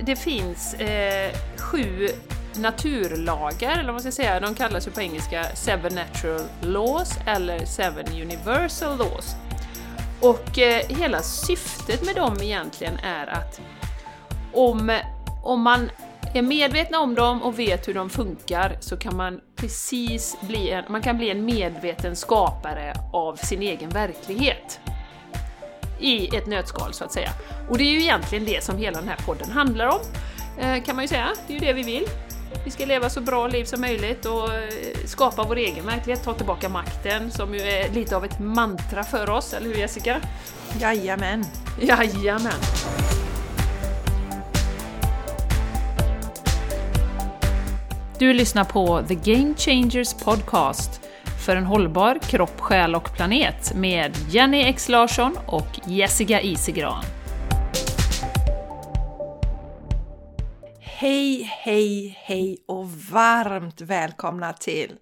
det finns eh, sju naturlagar, eller vad man ska säga, de kallas ju på engelska Seven Natural Laws eller Seven Universal Laws. Och eh, hela syftet med dem egentligen är att om, om man är medvetna om dem och vet hur de funkar så kan man precis bli en, man kan bli en medveten skapare av sin egen verklighet. I ett nötskal så att säga. Och det är ju egentligen det som hela den här podden handlar om, eh, kan man ju säga. Det är ju det vi vill. Vi ska leva så bra liv som möjligt och eh, skapa vår egen verklighet, ta tillbaka makten, som ju är lite av ett mantra för oss, eller hur Jessica? Jajamän! Jajamän! Du lyssnar på The Game Changers Podcast för en hållbar kropp, själ och planet med Jenny X Larsson och Jessica Isigran. Hej, hej, hej och varmt välkomna till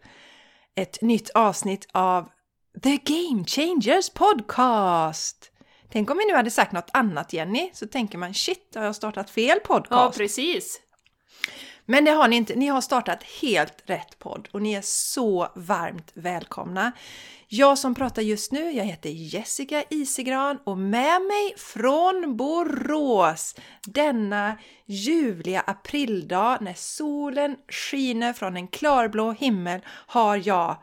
ett nytt avsnitt av The Game Changers Podcast! Tänk om vi nu hade sagt något annat Jenny, så tänker man shit, har jag startat fel podcast? Ja, precis. Men det har ni inte. Ni har startat helt rätt podd och ni är så varmt välkomna. Jag som pratar just nu, jag heter Jessica Isigran och med mig från Borås denna ljuvliga aprildag när solen skiner från en klarblå himmel har jag...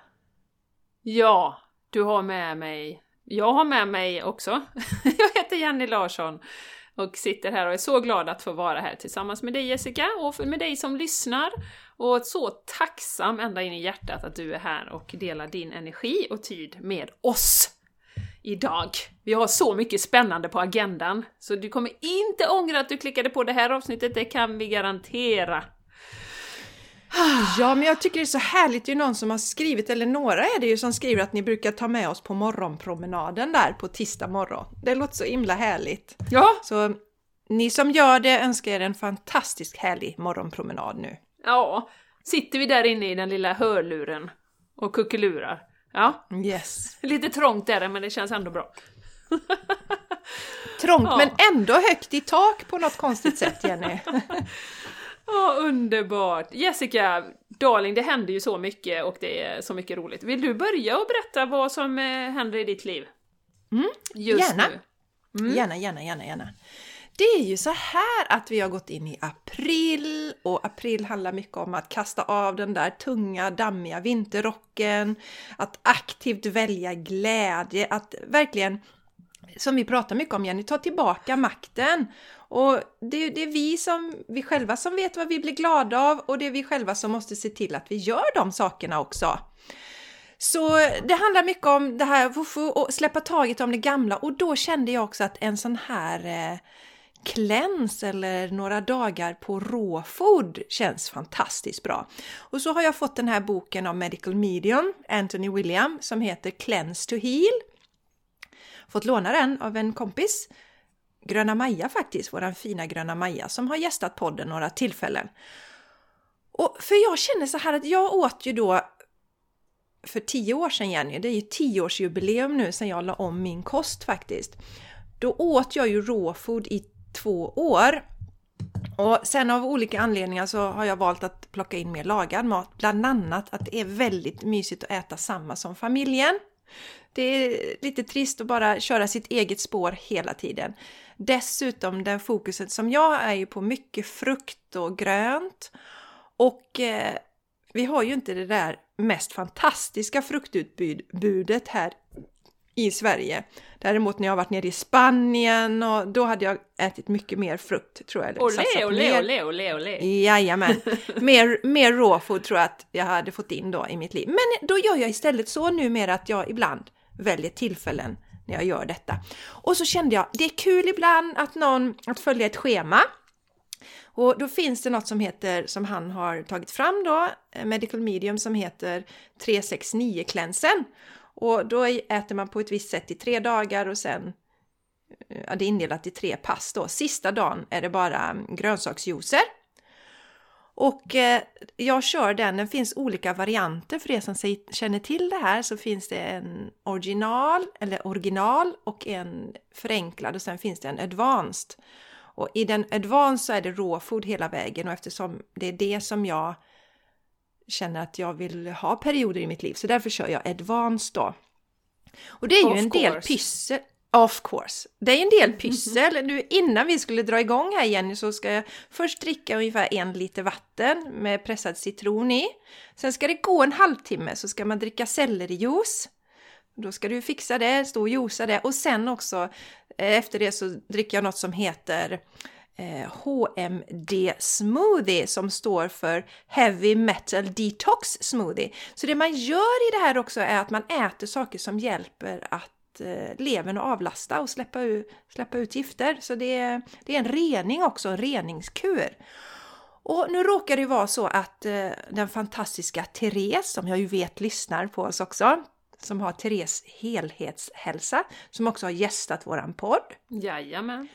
Ja, du har med mig... Jag har med mig också. jag heter Jenny Larsson och sitter här och är så glad att få vara här tillsammans med dig Jessica och med dig som lyssnar. Och så tacksam ända in i hjärtat att du är här och delar din energi och tid med oss idag. Vi har så mycket spännande på agendan, så du kommer inte ångra att du klickade på det här avsnittet, det kan vi garantera. Ja, men jag tycker det är så härligt. Det är någon som har skrivit, eller några är det ju som skriver att ni brukar ta med oss på morgonpromenaden där på tisdag morgon. Det låter så himla härligt. Ja! Så ni som gör det önskar er en fantastiskt härlig morgonpromenad nu. Ja, sitter vi där inne i den lilla hörluren och kuckelurar. Ja, Yes. lite trångt är det men det känns ändå bra. Trångt Ja. men ändå högt i tak på något konstigt sätt, Jenny. Ja, underbart! Jessica, darling, det händer ju så mycket och det är så mycket roligt. Vill du börja och berätta vad som eh, händer i ditt liv? Mm, Just gärna. nu. Mm. Gärna, gärna, gärna, gärna. Det är ju så här att vi har gått in i april och april handlar mycket om att kasta av den där tunga, dammiga vinterrocken, att aktivt välja glädje, att verkligen, som vi pratar mycket om Jenny, ta tillbaka makten. Och det, det är vi, som, vi själva som vet vad vi blir glada av och det är vi själva som måste se till att vi gör de sakerna också. Så det handlar mycket om det här woofu, och släppa taget om det gamla och då kände jag också att en sån här eh, cleanse eller några dagar på råfod känns fantastiskt bra. Och så har jag fått den här boken av Medical Medium, Anthony William, som heter Cleanse to Heal. Fått låna den av en kompis, Gröna Maja faktiskt, våran fina Gröna Maja, som har gästat podden några tillfällen. Och för jag känner så här att jag åt ju då för tio år sedan Jenny, det är ju tioårsjubileum nu sedan jag la om min kost faktiskt. Då åt jag ju råfod i två år. Och sen av olika anledningar så har jag valt att plocka in mer lagad mat. Bland annat att det är väldigt mysigt att äta samma som familjen. Det är lite trist att bara köra sitt eget spår hela tiden. Dessutom den fokuset som jag är ju på mycket frukt och grönt. Och eh, vi har ju inte det där mest fantastiska fruktutbudet här i Sverige. Däremot när jag varit nere i Spanien och då hade jag ätit mycket mer frukt tror jag. Olé, olé, mer- olé, olé, olé! Jajamän. Mer, mer raw food tror jag att jag hade fått in då i mitt liv. Men då gör jag istället så numera att jag ibland väljer tillfällen när jag gör detta. Och så kände jag, det är kul ibland att någon, att följa ett schema. Och då finns det något som heter, som han har tagit fram då, eh, Medical Medium, som heter 369-klänsen. Och då äter man på ett visst sätt i tre dagar och sen eh, ja, det är indelat i tre pass då. Sista dagen är det bara mm, grönsaksjuicer. Och eh, jag kör den, det finns olika varianter för er som känner till det här så finns det en original eller original och en förenklad och sen finns det en advanced. Och i den advanced så är det raw food hela vägen och eftersom det är det som jag känner att jag vill ha perioder i mitt liv så därför kör jag advanced då. Och det är ju Of en del course. pyssel. Of course. Det är en del pyssel. Nu, innan vi skulle dra igång här Jenny så ska jag först dricka ungefär en liter vatten med pressad citron i. Sen ska det gå en halvtimme så ska man dricka sellerijuice. Då ska du fixa det, stå och juica det och sen också eh, efter det så dricker jag något som heter eh, HMD smoothie som står för Heavy Metal Detox Smoothie. Så det man gör i det här också är att man äter saker som hjälper att eh, levern att avlasta och släppa ut, släppa ut gifter. Så det är, det är en rening också, en reningskur. Och nu råkar det ju vara så att eh, den fantastiska Therese, som jag ju vet lyssnar på oss också, som har Therese helhetshälsa, som också har gästat våran podd. Jajamän.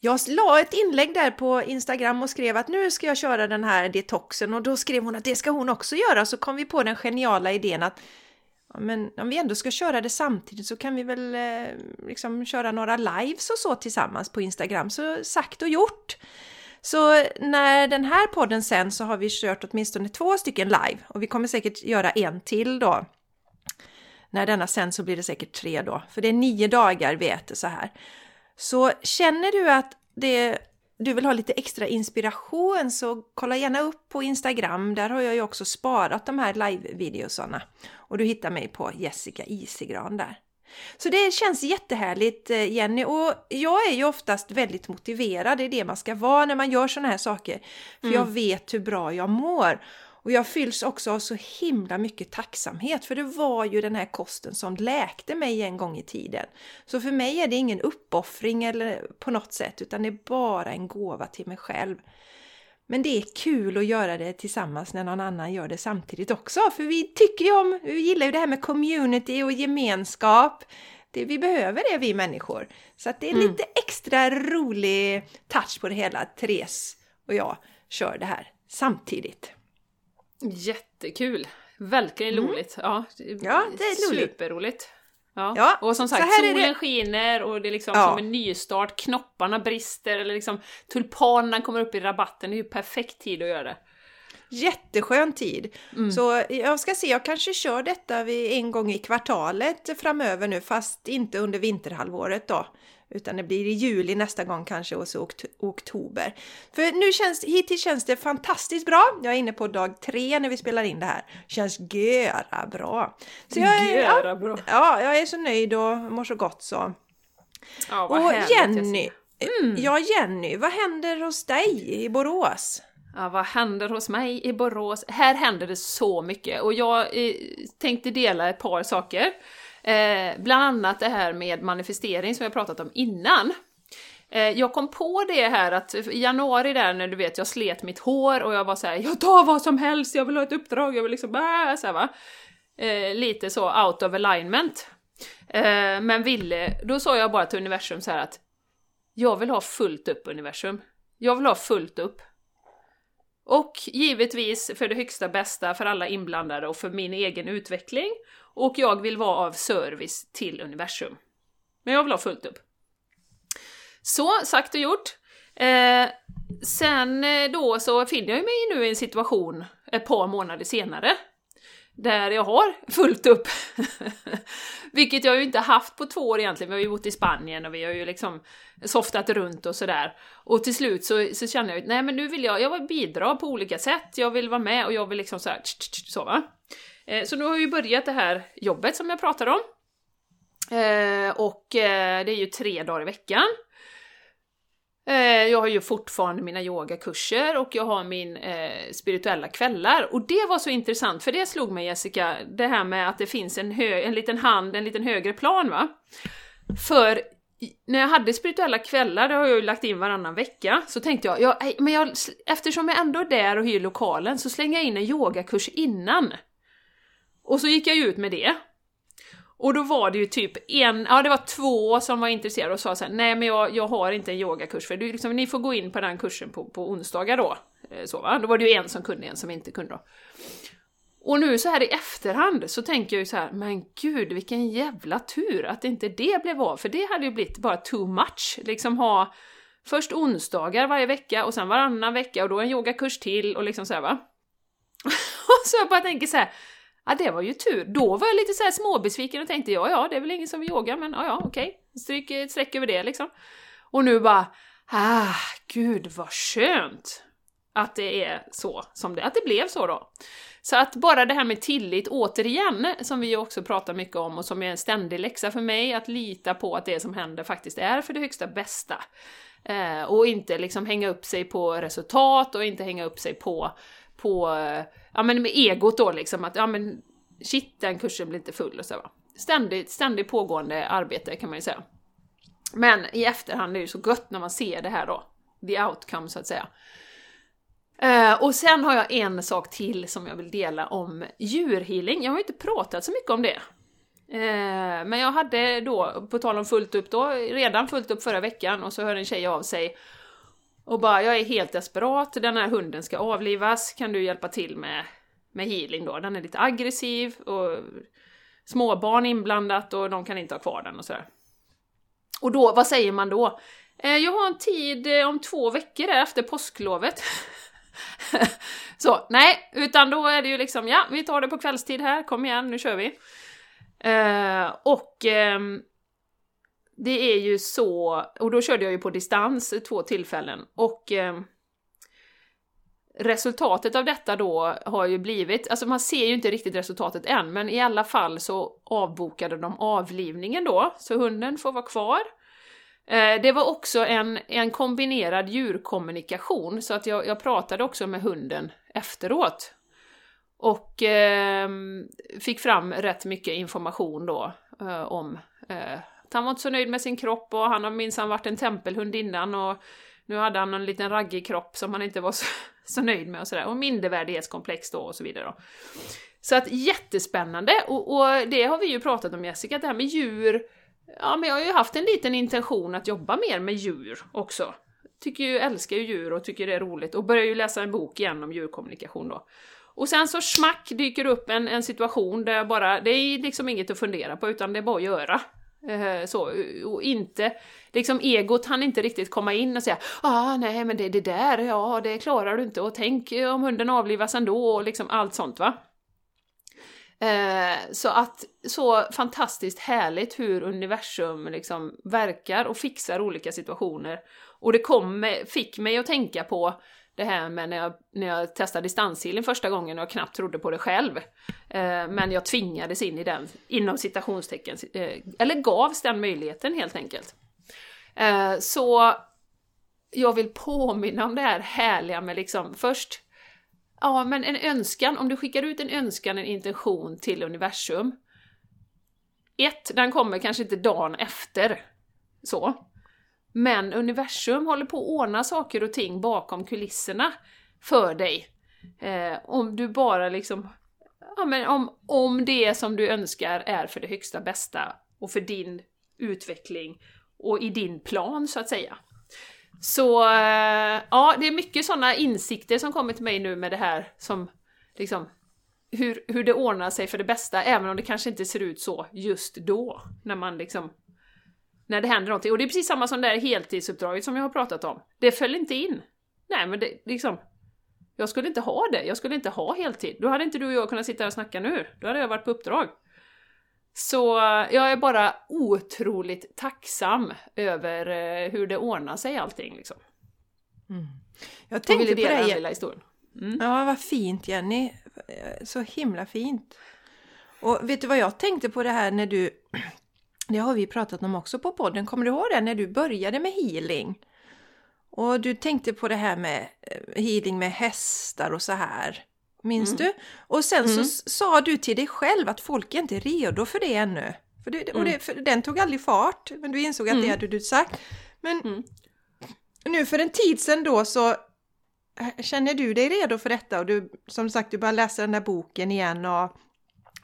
Jag la ett inlägg där på Instagram och skrev att nu ska jag köra den här detoxen och då skrev hon att det ska hon också göra. Så kom vi på den geniala idén att men om vi ändå ska köra det samtidigt så kan vi väl eh, liksom köra några lives och så tillsammans på Instagram. Så sagt och gjort. Så när den här podden sen så har vi kört åtminstone två stycken live och vi kommer säkert göra en till då. När denna sen så blir det säkert tre då, för det är nio dagar vi äter så här. Så känner du att det, du vill ha lite extra inspiration så kolla gärna upp på Instagram. Där har jag ju också sparat de här live-videosarna. Och du hittar mig på Jessica Isigran där. Så det känns jättehärligt eh, Jenny och jag är ju oftast väldigt motiverad, det är det man ska vara när man gör sådana här saker. För jag vet hur bra jag mår. Och jag fylls också av så himla mycket tacksamhet för det var ju den här kosten som läkte mig en gång i tiden. Så för mig är det ingen uppoffring eller på något sätt utan det är bara en gåva till mig själv. Men det är kul att göra det tillsammans när någon annan gör det samtidigt också. För vi tycker ju om, vi gillar ju det här med community och gemenskap. Det, vi behöver det vi människor. Så att det är Mm. lite extra rolig touch på det hela. Therese och jag kör det här samtidigt. Jättekul! Verkligen roligt. Ja, Mm. Ja, det är roligt. Superroligt. Ja. Ja, och som sagt, solen det. skiner och det är liksom Ja. som en nystart, knopparna brister eller liksom tulpanerna kommer upp i rabatten. Det är ju perfekt tid att göra det. Jätteskön tid. Mm. Så jag ska se, jag kanske kör detta en gång i kvartalet framöver nu, fast inte under vinterhalvåret då. Utan det blir i juli nästa gång kanske och så okt- oktober. För nu känns, hittills känns det fantastiskt bra. Jag är inne på dag tre när vi spelar in det här. Känns göra bra. Så jag är, ja, Göra bra. ja, jag är så nöjd och mår så gott så. Ja, vad Och Jenny. Mm. ja Jenny, vad händer hos dig i Borås? Ja, vad händer hos mig i Borås? Här händer det så mycket och jag eh, tänkte dela ett par saker. Eh, bland annat det här med manifestering som jag pratat om innan. Eh, jag kom på det här att i januari där när du vet jag slet mitt hår och jag var så här, jag tar vad som helst, jag vill ha ett uppdrag, jag vill liksom äh, så här, va. Eh, lite så out of alignment. Eh, men ville, då sa jag bara till universum så här att jag vill ha fullt upp universum. Jag vill ha fullt upp. Och givetvis för det högsta bästa för alla inblandade och för min egen utveckling. Och jag vill vara av service till universum. Men jag vill ha fullt upp. Så, sagt och gjort. Eh, sen eh, då så finner jag mig nu i en situation ett par månader senare där jag har fullt upp. Vilket jag ju inte haft på två år egentligen. Vi har ju bott i Spanien och vi har ju liksom softat runt och sådär. Och till slut så, så känner jag att nej men nu vill jag, jag vill bidra på olika sätt, jag vill vara med och jag vill liksom såhär, så va. Eh, så nu har jag ju börjat det här jobbet som jag pratade om. Eh, och eh, det är ju tre dagar i veckan. Eh, jag har ju fortfarande mina yogakurser och jag har min eh, spirituella kvällar. Och det var så intressant, för det slog mig Jessica, det här med att det finns en, hö- en liten hand, en liten högre plan va. För när jag hade spirituella kvällar, det har jag ju lagt in varannan vecka, så tänkte jag, ja, men jag, eftersom jag ändå är där och hyr lokalen så slänger jag in en yogakurs innan. Och så gick jag ju ut med det. Och då var det ju typ en, ja det var två som var intresserade och sa såhär, nej men jag, jag har inte en yogakurs för du, liksom, ni får gå in på den kursen på, på onsdagar då. Eh, så va? Då var det ju en som kunde, en som inte kunde då. Och nu så här i efterhand så tänker jag ju så här, men gud vilken jävla tur att inte det blev av, för det hade ju blivit bara too much. Liksom ha Först onsdagar varje vecka och sen varannan vecka och då en yogakurs till och liksom så här, va. och så jag bara tänker så här, ja det var ju tur. Då var jag lite så här småbesviken och tänkte ja, ja, det är väl ingen som vill yoga, men ja, ja, okej, stryk ett streck över det liksom. Och nu bara, ah, gud vad skönt att det är så som det, att det blev så då. Så att bara det här med tillit, återigen, som vi också pratar mycket om och som är en ständig läxa för mig, att lita på att det som händer faktiskt är för det högsta bästa. Eh, och inte liksom hänga upp sig på resultat och inte hänga upp sig på, på eh, ja men med egot då liksom, att ja men shit, den kursen blir inte full och så va. Ständigt, ständigt pågående arbete kan man ju säga. Men i efterhand är det ju så gött när man ser det här då, the outcome så att säga. Uh, och sen har jag en sak till som jag vill dela om djurhealing. Jag har ju inte pratat så mycket om det. Uh, men jag hade då, på tal om fullt upp då, redan fullt upp förra veckan och så hör en tjej av sig och bara “Jag är helt desperat, den här hunden ska avlivas, kan du hjälpa till med, med healing då? Den är lite aggressiv och småbarn inblandat och de kan inte ha kvar den och sådär”. Och då, vad säger man då? Eh, jag har en tid eh, om två veckor där efter påsklovet. så, nej, utan då är det ju liksom, ja, vi tar det på kvällstid här, kom igen, nu kör vi. Eh, och eh, det är ju så, och då körde jag ju på distans två tillfällen, och eh, resultatet av detta då har ju blivit, alltså man ser ju inte riktigt resultatet än, men i alla fall så avbokade de avlivningen då, så hunden får vara kvar. Eh, det var också en, en kombinerad djurkommunikation, så att jag, jag pratade också med hunden efteråt. Och eh, fick fram rätt mycket information då eh, om eh, han var inte så nöjd med sin kropp och han har minsann varit en tempelhund innan och nu hade han en liten raggig kropp som han inte var så, så nöjd med och sådär. Och mindervärdighetskomplex då och så vidare då. Så att jättespännande, och, och det har vi ju pratat om Jessica, att det här med djur Ja, men jag har ju haft en liten intention att jobba mer med djur också. Tycker ju, älskar ju djur och tycker det är roligt och börjar ju läsa en bok igen om djurkommunikation då. Och sen så smack dyker upp en, en situation där jag bara, det är liksom inget att fundera på utan det är bara att göra. Eh, så, och inte, liksom egot han inte riktigt komma in och säga ah nej men det, det där, ja det klarar du inte och tänk eh, om hunden avlivas ändå och liksom allt sånt va. Eh, så att så fantastiskt härligt hur universum liksom verkar och fixar olika situationer. Och det kom, fick mig att tänka på det här med när jag, när jag testade distanshealing första gången och jag knappt trodde på det själv. Eh, men jag tvingades in i den, inom citationstecken, eh, eller gavs den möjligheten helt enkelt. Eh, så jag vill påminna om det här härliga med liksom först Ja, men en önskan, om du skickar ut en önskan, en intention till universum. Ett, den kommer kanske inte dagen efter. Så. Men universum håller på att ordna saker och ting bakom kulisserna för dig. Eh, om du bara liksom... Ja, men om, om det som du önskar är för det högsta bästa och för din utveckling och i din plan, så att säga. Så eh, ja, det är mycket sådana insikter som kommer till mig nu med det här som liksom hur, hur det ordnar sig för det bästa, även om det kanske inte ser ut så just då, när man liksom när det händer någonting. Och det är precis samma som det här heltidsuppdraget som jag har pratat om. Det föll inte in. Nej, men det liksom... Jag skulle inte ha det. Jag skulle inte ha heltid. Då hade inte du och jag kunnat sitta här och snacka nu. Då hade jag varit på uppdrag. Så jag är bara otroligt tacksam över eh, hur det ordnar sig allting liksom. Mm. Jag tänkte på det. lilla historien. Mm. Ja, vad fint Jenny. Så himla fint. Och vet du vad jag tänkte på det här när du... Det har vi pratat om också på podden. Kommer du ihåg det när du började med healing? Och du tänkte på det här med eh, healing med hästar och så här. Minns mm. du? Och sen mm. så sa du till dig själv att folk är inte redo för det ännu. För det, och det, mm. för den tog aldrig fart, men du insåg att det mm. hade du sagt. Men mm. nu för en tid sedan då så känner du dig redo för detta och du som sagt du börjar läsa den där boken igen och,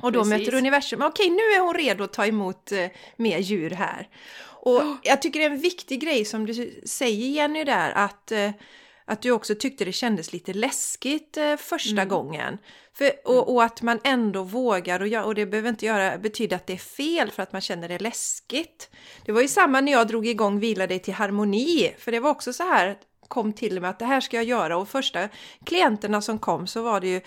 och då Precis. möter universum. Okej, nu är hon redo att ta emot eh, mer djur här. Och jag tycker det är en viktig grej som du säger Jenny där att eh, att du också tyckte det kändes lite läskigt eh, första Mm. gången. För, och, och att man ändå vågar och, göra, och det behöver inte göra, betyda att det är fel för att man känner det läskigt. Det var ju samma när jag drog igång Vila dig till harmoni, för det var också så här, kom till mig att det här ska jag göra och första klienterna som kom så var det ju,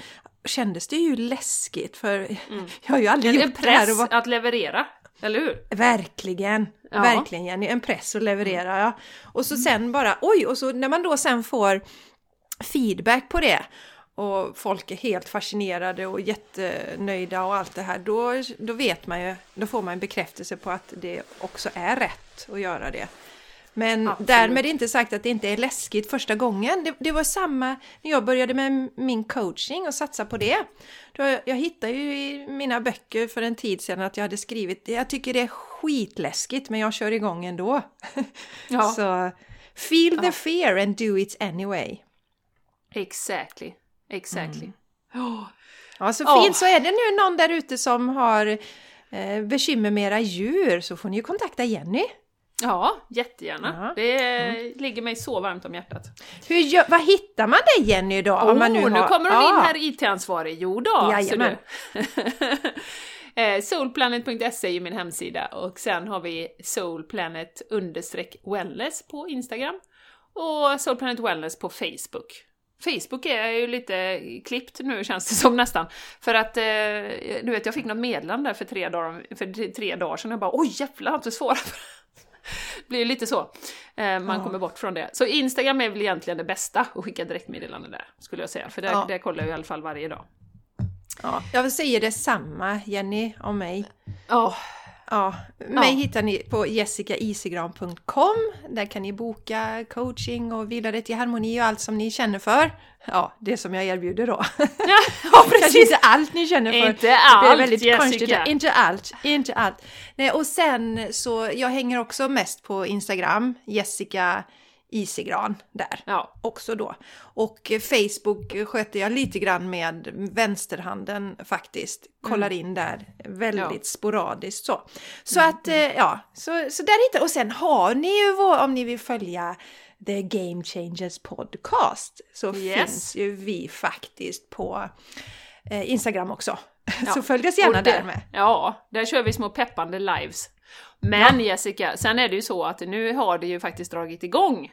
kändes det ju läskigt för jag har ju aldrig Mm. En gjort det här. press Och var, att leverera, eller hur? Verkligen, Ja. verkligen Jenny, en press att leverera. Ja. Och så sen bara, oj, och så när man då sen får feedback på det och folk är helt fascinerade och jättenöjda och allt det här, då, då vet man ju, då får man en bekräftelse på att det också är rätt att göra det. Men Absolut. därmed inte sagt att det inte är läskigt första gången. Det, det var samma när jag började med min coaching och satsa på det. Då, jag hittade ju i mina böcker för en tid sedan att jag hade skrivit jag tycker det är skitläskigt men jag kör igång ändå. Ja. Så feel the Ja. fear and do it anyway. Exactly. Exactly. Oh. Ja, så fint. Så är det nu någon där ute som har eh, bekymmer med era djur så får ni ju kontakta Jenny. Ja, jättegärna. Ja. Det ligger mig så varmt om hjärtat. Hur gör, vad hittar man dig Jenny då? Om man nu, har, kommer hon in Ja. här IT-ansvarig. Jo då, ser Jajamän. Eh, Soulplanet.se är ju min hemsida och sen har vi soulplanet wellness på Instagram och Soulplanet Wellness på Facebook. Facebook är ju lite klippt nu känns det som nästan. För att, eh, du vet jag fick något meddelande för tre dagar, för tre dagar sedan och jag bara oj jävlar, jag har inte svarat det blir lite så. Eh, man Ja. kommer bort från det. Så Instagram är väl egentligen det bästa att skicka direktmeddelande där, skulle jag säga. För där, Ja. där kollar jag i alla fall varje dag. Ja, jag vill säga detsamma Jenny om mig. Ja, Ja, mig Ja. hittar ni på jessicaisigran.com. Där kan ni boka coaching och vidare till harmoni och allt som ni känner för. Ja, det som jag erbjuder då. ja Kanske precis! inte allt ni känner för. Inte det är allt, väldigt Jessica. konstigt. Inte allt, inte allt. Nej, och sen så, jag hänger också mest på Instagram, Jessica Isigran där Ja, också då. Och Facebook sköter jag lite grann med vänsterhanden faktiskt. Kollar in där väldigt Mm. Ja. sporadiskt så. Så att, eh, ja, så, så där hittar Och sen har ni ju, vår, om ni vill följa The Game Changers Podcast, så Yes. finns ju vi faktiskt på eh, Instagram också. Ja. Så följ oss gärna det- där med. Ja, där kör vi små peppande lives. Men Jessica, sen är det ju så att nu har det ju faktiskt dragit igång.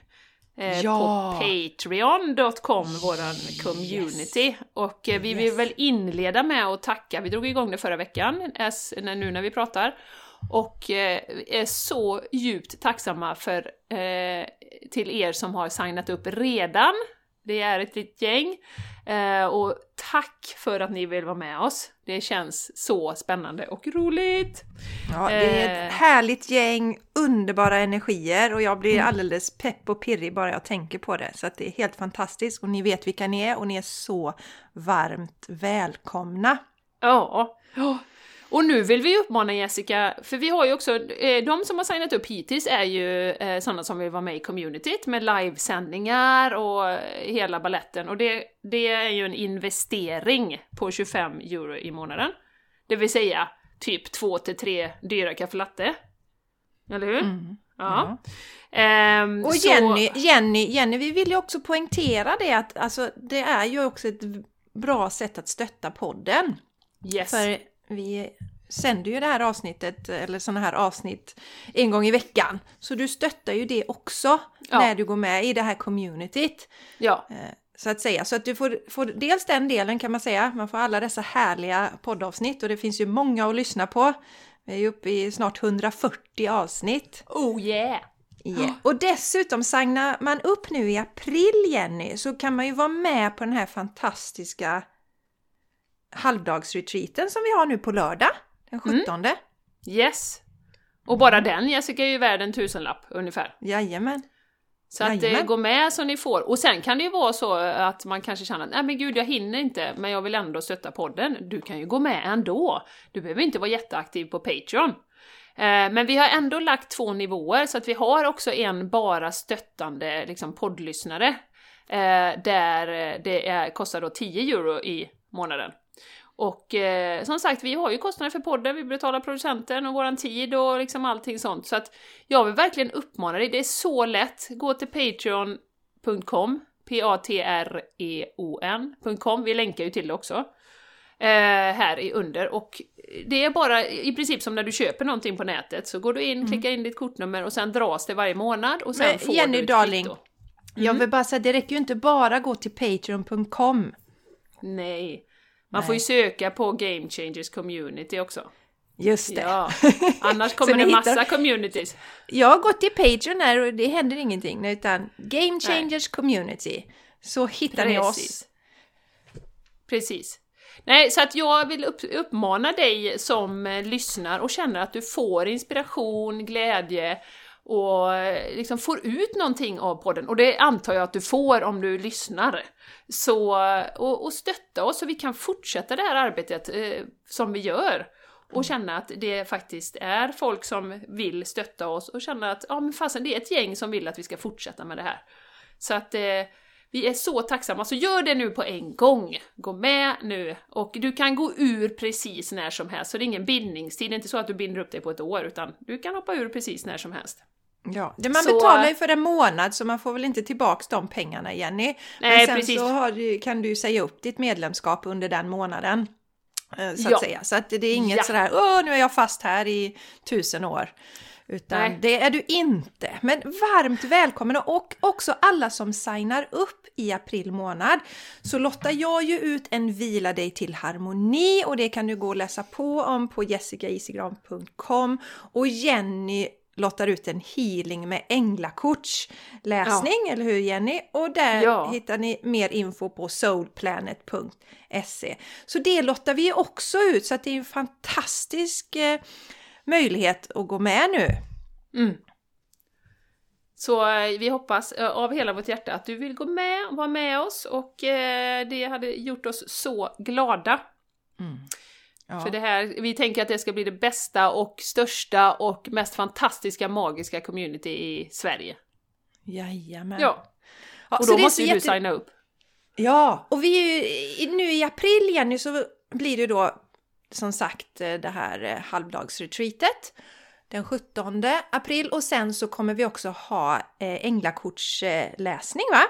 Eh, Ja. På patreon.com, våran community. Och eh, vi vill Yes. väl inleda med att tacka, vi drog igång det förra veckan, nu när vi pratar. Och eh, är så djupt tacksamma för, eh, till er som har signat upp redan. Det är ett litet gäng. Eh, och tack för att ni vill vara med oss. Det känns så spännande och roligt. Ja, det är Eh. ett härligt gäng, underbara energier och jag blir alldeles pepp och pirrig bara jag tänker på det. Så det är helt fantastiskt och ni vet vilka ni är och ni är så varmt välkomna. Ja. ja. Och nu vill vi uppmana Jessica, för vi har ju också, eh, de som har signat upp hittills är ju eh, sådana som vill vara med i communityt med livesändningar och hela balletten. Och det, det är ju en investering på 25 euro i månaden. Det vill säga typ 2 till 3 dyra kaffelatte. Eller hur? Ja. Ehm, Och så- Jenny, Jenny, Jenny, vi vill ju också poängtera det att alltså, det är ju också ett bra sätt att stötta podden. Yes. För vi sänder ju det här avsnittet, eller sådana här avsnitt, en gång i veckan. Så du stöttar ju det också Ja. när du går med i det här communityt. Ja. Eh, Så att säga. Så att du får, får dels den delen kan man säga. Man får alla dessa härliga poddavsnitt och det finns ju många att lyssna på. Vi är ju uppe i snart 140 avsnitt. Oh yeah! Yeah. Och dessutom signar man upp nu i april, Jenny, så kan man ju vara med på den här fantastiska halvdagsretreaten som vi har nu på lördag, den 17. Yes! Och bara den Jessica är ju värd en tusenlapp ungefär. Jajamän. Så att eh, gå med så ni får. Och sen kan det ju vara så att man kanske känner att nej men gud jag hinner inte men jag vill ändå stötta podden. Du kan ju gå med ändå. Du behöver inte vara jätteaktiv på Patreon. Eh, Men vi har ändå lagt två nivåer så att vi har också en bara stöttande liksom, poddlyssnare. eh, Där eh, det är, kostar då 10 euro i månaden. Och eh, som sagt, vi har ju kostnader för podden, vi betalar producenten och våran tid och liksom allting sånt. Så att jag vill verkligen uppmana dig, det är så lätt. Gå till patreon.com, p-a-t-r-e-o-n.com. Vi länkar ju till det också. Eh, här i under och det är bara i princip som när du köper någonting på nätet så går du in, klickar in ditt kortnummer och sen dras det varje månad och sen Men får Jenny du ett Darling, kvitto. Jag vill bara säga, det räcker ju inte bara gå till patreon.com. Nej. Man Nej. får ju söka på Game Changers Community också. Just det. Ja. Annars kommer det massa hittar- communities. Jag har gått till Patreon här och det händer ingenting, utan Game Changers Community. Så hittar ni oss. Precis. Precis. Nej, så att jag vill upp, uppmana dig som eh, lyssnar och känner att du får inspiration, glädje och eh, liksom får ut någonting av podden. Och det antar jag att du får om du lyssnar. Så, eh, och, och stötta oss så vi kan fortsätta det här arbetet eh, som vi gör. Och känna att det faktiskt är folk som vill stötta oss och känna att ja men fasen det är ett gäng som vill att vi ska fortsätta med det här. Så att eh, vi är så tacksamma, så gör det nu på en gång! Gå med nu! Och du kan gå ur precis när som helst, så det är ingen bindningstid, det är inte så att du binder upp dig på ett år, utan du kan hoppa ur precis när som helst. Ja, man Så- betalar ju för en månad så man får väl inte tillbaks de pengarna Jenny. Men Nej, sen precis. så du, kan du säga upp ditt medlemskap under den månaden. eh, Så att Ja. säga. Så att det är inget Ja. sådär, åh nu är jag fast här i tusen år. Utan Nej. det är du inte. Men varmt välkommen och också alla som signar upp i april månad så lottar jag ju ut en Vila dig till harmoni och det kan du gå och läsa på om på jessicaisigran.com och Jenny lottar ut en healing med änglakorts läsning, eller hur Jenny? Och där Ja. hittar ni mer info på soulplanet.se. Så det lottar vi också ut så att det är en fantastisk eh, möjlighet att gå med nu. Mm. Så eh, vi hoppas eh, av hela vårt hjärta att du vill gå med och vara med oss och eh, det hade gjort oss så glada. Ja. För det här, vi tänker att det ska bli det bästa och största och mest fantastiska magiska community i Sverige. Jajamän. Ja, Ja, och då måste ju du jätte- signa upp. Ja, och vi är ju, nu i april Jenny så blir det då som sagt eh, det här eh, halvdagsretreatet den 17 april och sen så kommer vi också ha eh, änglakortsläsning va?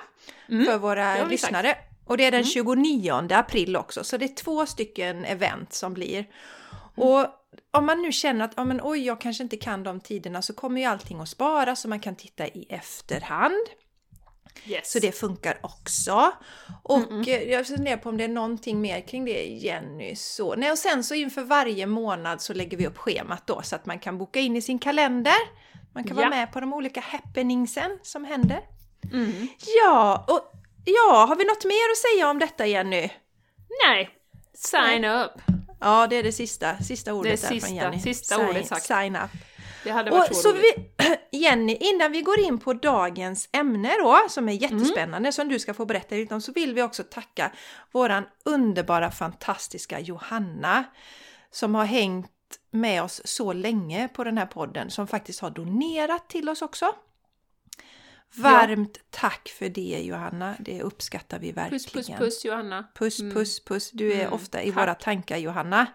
Mm, För våra lyssnare. Och det är den Mm. 29 april också, så det är två stycken event som blir. Mm. Och om man nu känner att ja, men, oj, jag kanske inte kan de tiderna så kommer ju allting att sparas så man kan titta i efterhand. Yes. Så det funkar också. Och Mm, eh, jag funderar på om det är någonting mer kring det Jenny. Så. Nej, och sen så inför varje månad så lägger vi upp schemat då så att man kan boka in i sin kalender. Man kan Ja. vara med på de olika happeningsen som händer. Mm. Ja, och ja, har vi något mer att säga om detta Jenny? Nej, sign up. Ja, det är det sista, sista ordet Det där sista- från Jenny. sista sign, ordet sagt. Sign up. Det hade Och varit så, så vi, Jenny, innan vi går in på dagens ämne då, som är jättespännande, som du ska få berätta lite om, så vill vi också tacka våran underbara, fantastiska Johanna, som har hängt med oss så länge på den här podden, som faktiskt har donerat till oss också. Varmt tack för det Johanna, det uppskattar vi verkligen. Puss, puss, puss Johanna. Puss, Mm. puss, puss. Du är Mm, ofta i tack. våra tankar Johanna.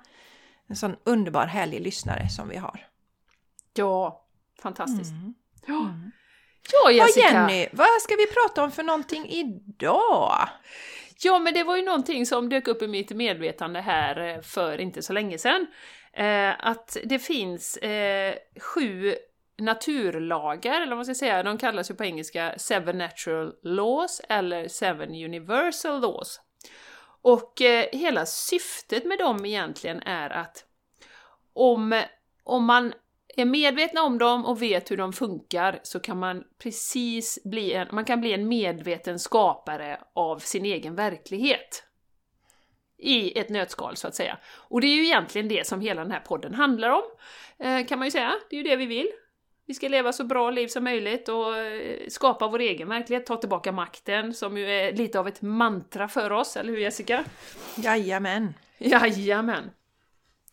En sån underbar, härlig lyssnare som vi har. Ja, fantastiskt. Mm. Ja. Mm. ja, Ja, Jessica. Jenny, vad ska vi prata om för någonting idag? Ja, men det var ju någonting som dök upp i mitt medvetande här eh, för inte så länge sedan. Eh, att det finns eh, sju naturlagar, eller vad man ska säga, de kallas ju på engelska Seven Natural Laws eller Seven Universal Laws. Och eh, hela syftet med dem egentligen är att om, om man är medvetna om dem och vet hur de funkar så kan man precis bli en, man kan bli en medveten skapare av sin egen verklighet. I ett nötskal så att säga. Och det är ju egentligen det som hela den här podden handlar om, eh, kan man ju säga. Det är ju det vi vill. Vi ska leva så bra liv som möjligt och eh, skapa vår egen verklighet, ta tillbaka makten, som ju är lite av ett mantra för oss, eller hur Jessica? Jajamän. Jajamän!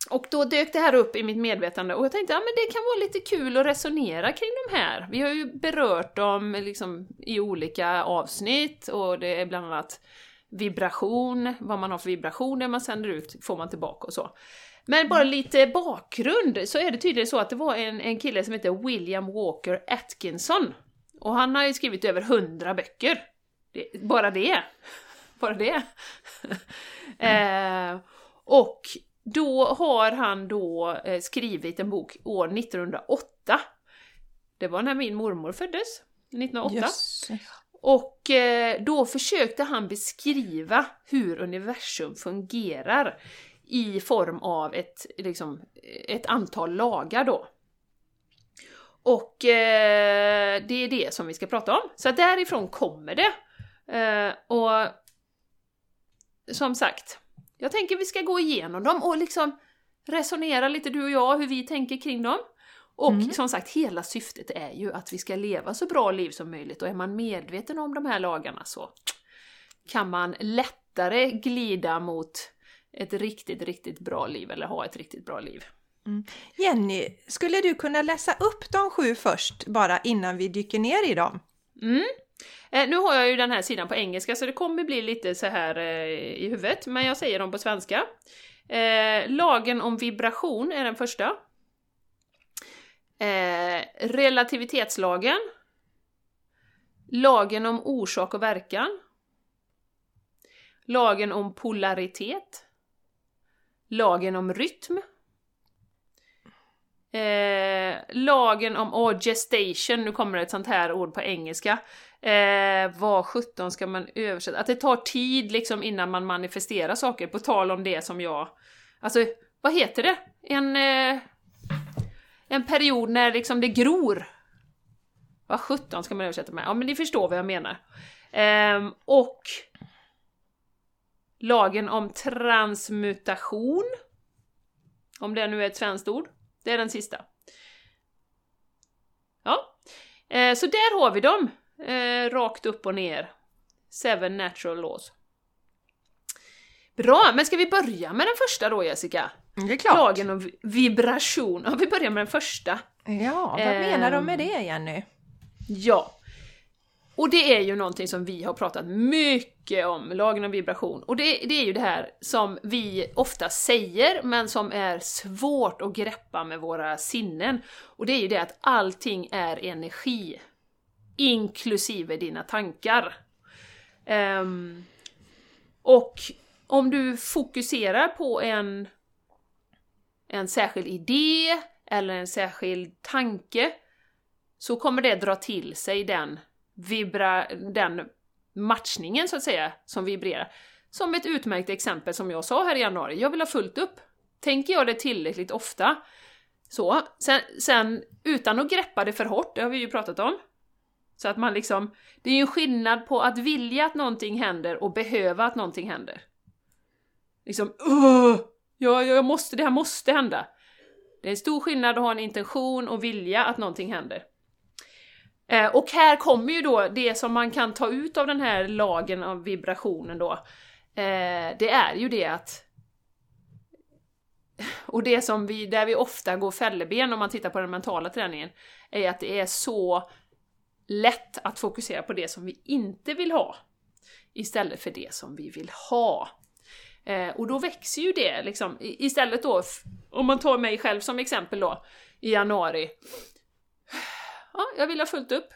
Och då dök det här upp i mitt medvetande och jag tänkte att ja, men det kan vara lite kul att resonera kring de här. Vi har ju berört dem liksom i olika avsnitt och det är bland annat vibration, vad man har för vibrationer man sänder ut får man tillbaka och så. Men bara lite bakgrund så är det tydligen så att det var en, en kille som heter William Walker Atkinson. Och han har ju skrivit över 100 böcker. Det, bara det. Bara det. eh, och då har han då eh, skrivit en bok år 1908. Det var när min mormor föddes, 1908. Yes. Och eh, då försökte han beskriva hur universum fungerar i form av ett, liksom, ett antal lagar då. Och eh, det är det som vi ska prata om. Så därifrån kommer det. Eh, och som sagt, jag tänker vi ska gå igenom dem och liksom resonera lite du och jag hur vi tänker kring dem. Och Mm. som sagt, hela syftet är ju att vi ska leva så bra liv som möjligt och är man medveten om de här lagarna så kan man lättare glida mot ett riktigt, riktigt bra liv eller ha ett riktigt bra liv. Jenny, skulle du kunna läsa upp de sju först bara innan vi dyker ner i dem? Mm. Eh, nu har jag ju den här sidan på engelska så det kommer bli lite så här eh, i huvudet, men jag säger dem på svenska. Eh, lagen om vibration är den första. Eh, relativitetslagen. Lagen om orsak och verkan. Lagen om polaritet. Lagen om rytm. Eh, lagen om oh, gestation, nu kommer det ett sånt här ord på engelska. Eh, vad sjutton ska man översätta? Att det tar tid liksom innan man manifesterar saker, på tal om det som jag... Alltså, vad heter det? En... Eh, en period när liksom det gror. Vad sjutton ska man översätta med? Ja, men ni förstår vad jag menar. Eh, och lagen om transmutation. Om det nu är ett svenskt ord. Det är den sista. Ja, eh, så där har vi dem. Eh, rakt upp och ner. Seven natural laws. Bra, men ska vi börja med den första då Jessica? Det är klart. Lagen om vi- vibration. Ja, vi börjar med den första. Ja, vad menar de med det Jenny? Ja. Och det är ju någonting som vi har pratat mycket om, lagen om vibration. Och det, det är ju det här som vi ofta säger, men som är svårt att greppa med våra sinnen. Och det är ju det att allting är energi. Inklusive dina tankar. Um, och om du fokuserar på en, en särskild idé eller en särskild tanke så kommer det dra till sig den, vibra, den matchningen så att säga, som vibrerar. Som ett utmärkt exempel som jag sa här i januari, jag vill ha fullt upp. Tänker jag det tillräckligt ofta, så, sen, sen utan att greppa det för hårt, det har vi ju pratat om. Så att man liksom, det är ju en skillnad på att vilja att någonting händer och behöva att någonting händer. Liksom, Åh! Ja, jag måste, det här måste hända. Det är en stor skillnad att ha en intention och vilja att någonting händer. Eh, och här kommer ju då det som man kan ta ut av den här lagen av vibrationen då. Eh, det är ju det att... Och det som vi, där vi ofta går fälleben om man tittar på den mentala träningen, är att det är så lätt att fokusera på det som vi inte vill ha istället för det som vi vill ha. Eh, och då växer ju det liksom, istället då, om man tar mig själv som exempel då, i januari. Ja, jag vill ha fullt upp.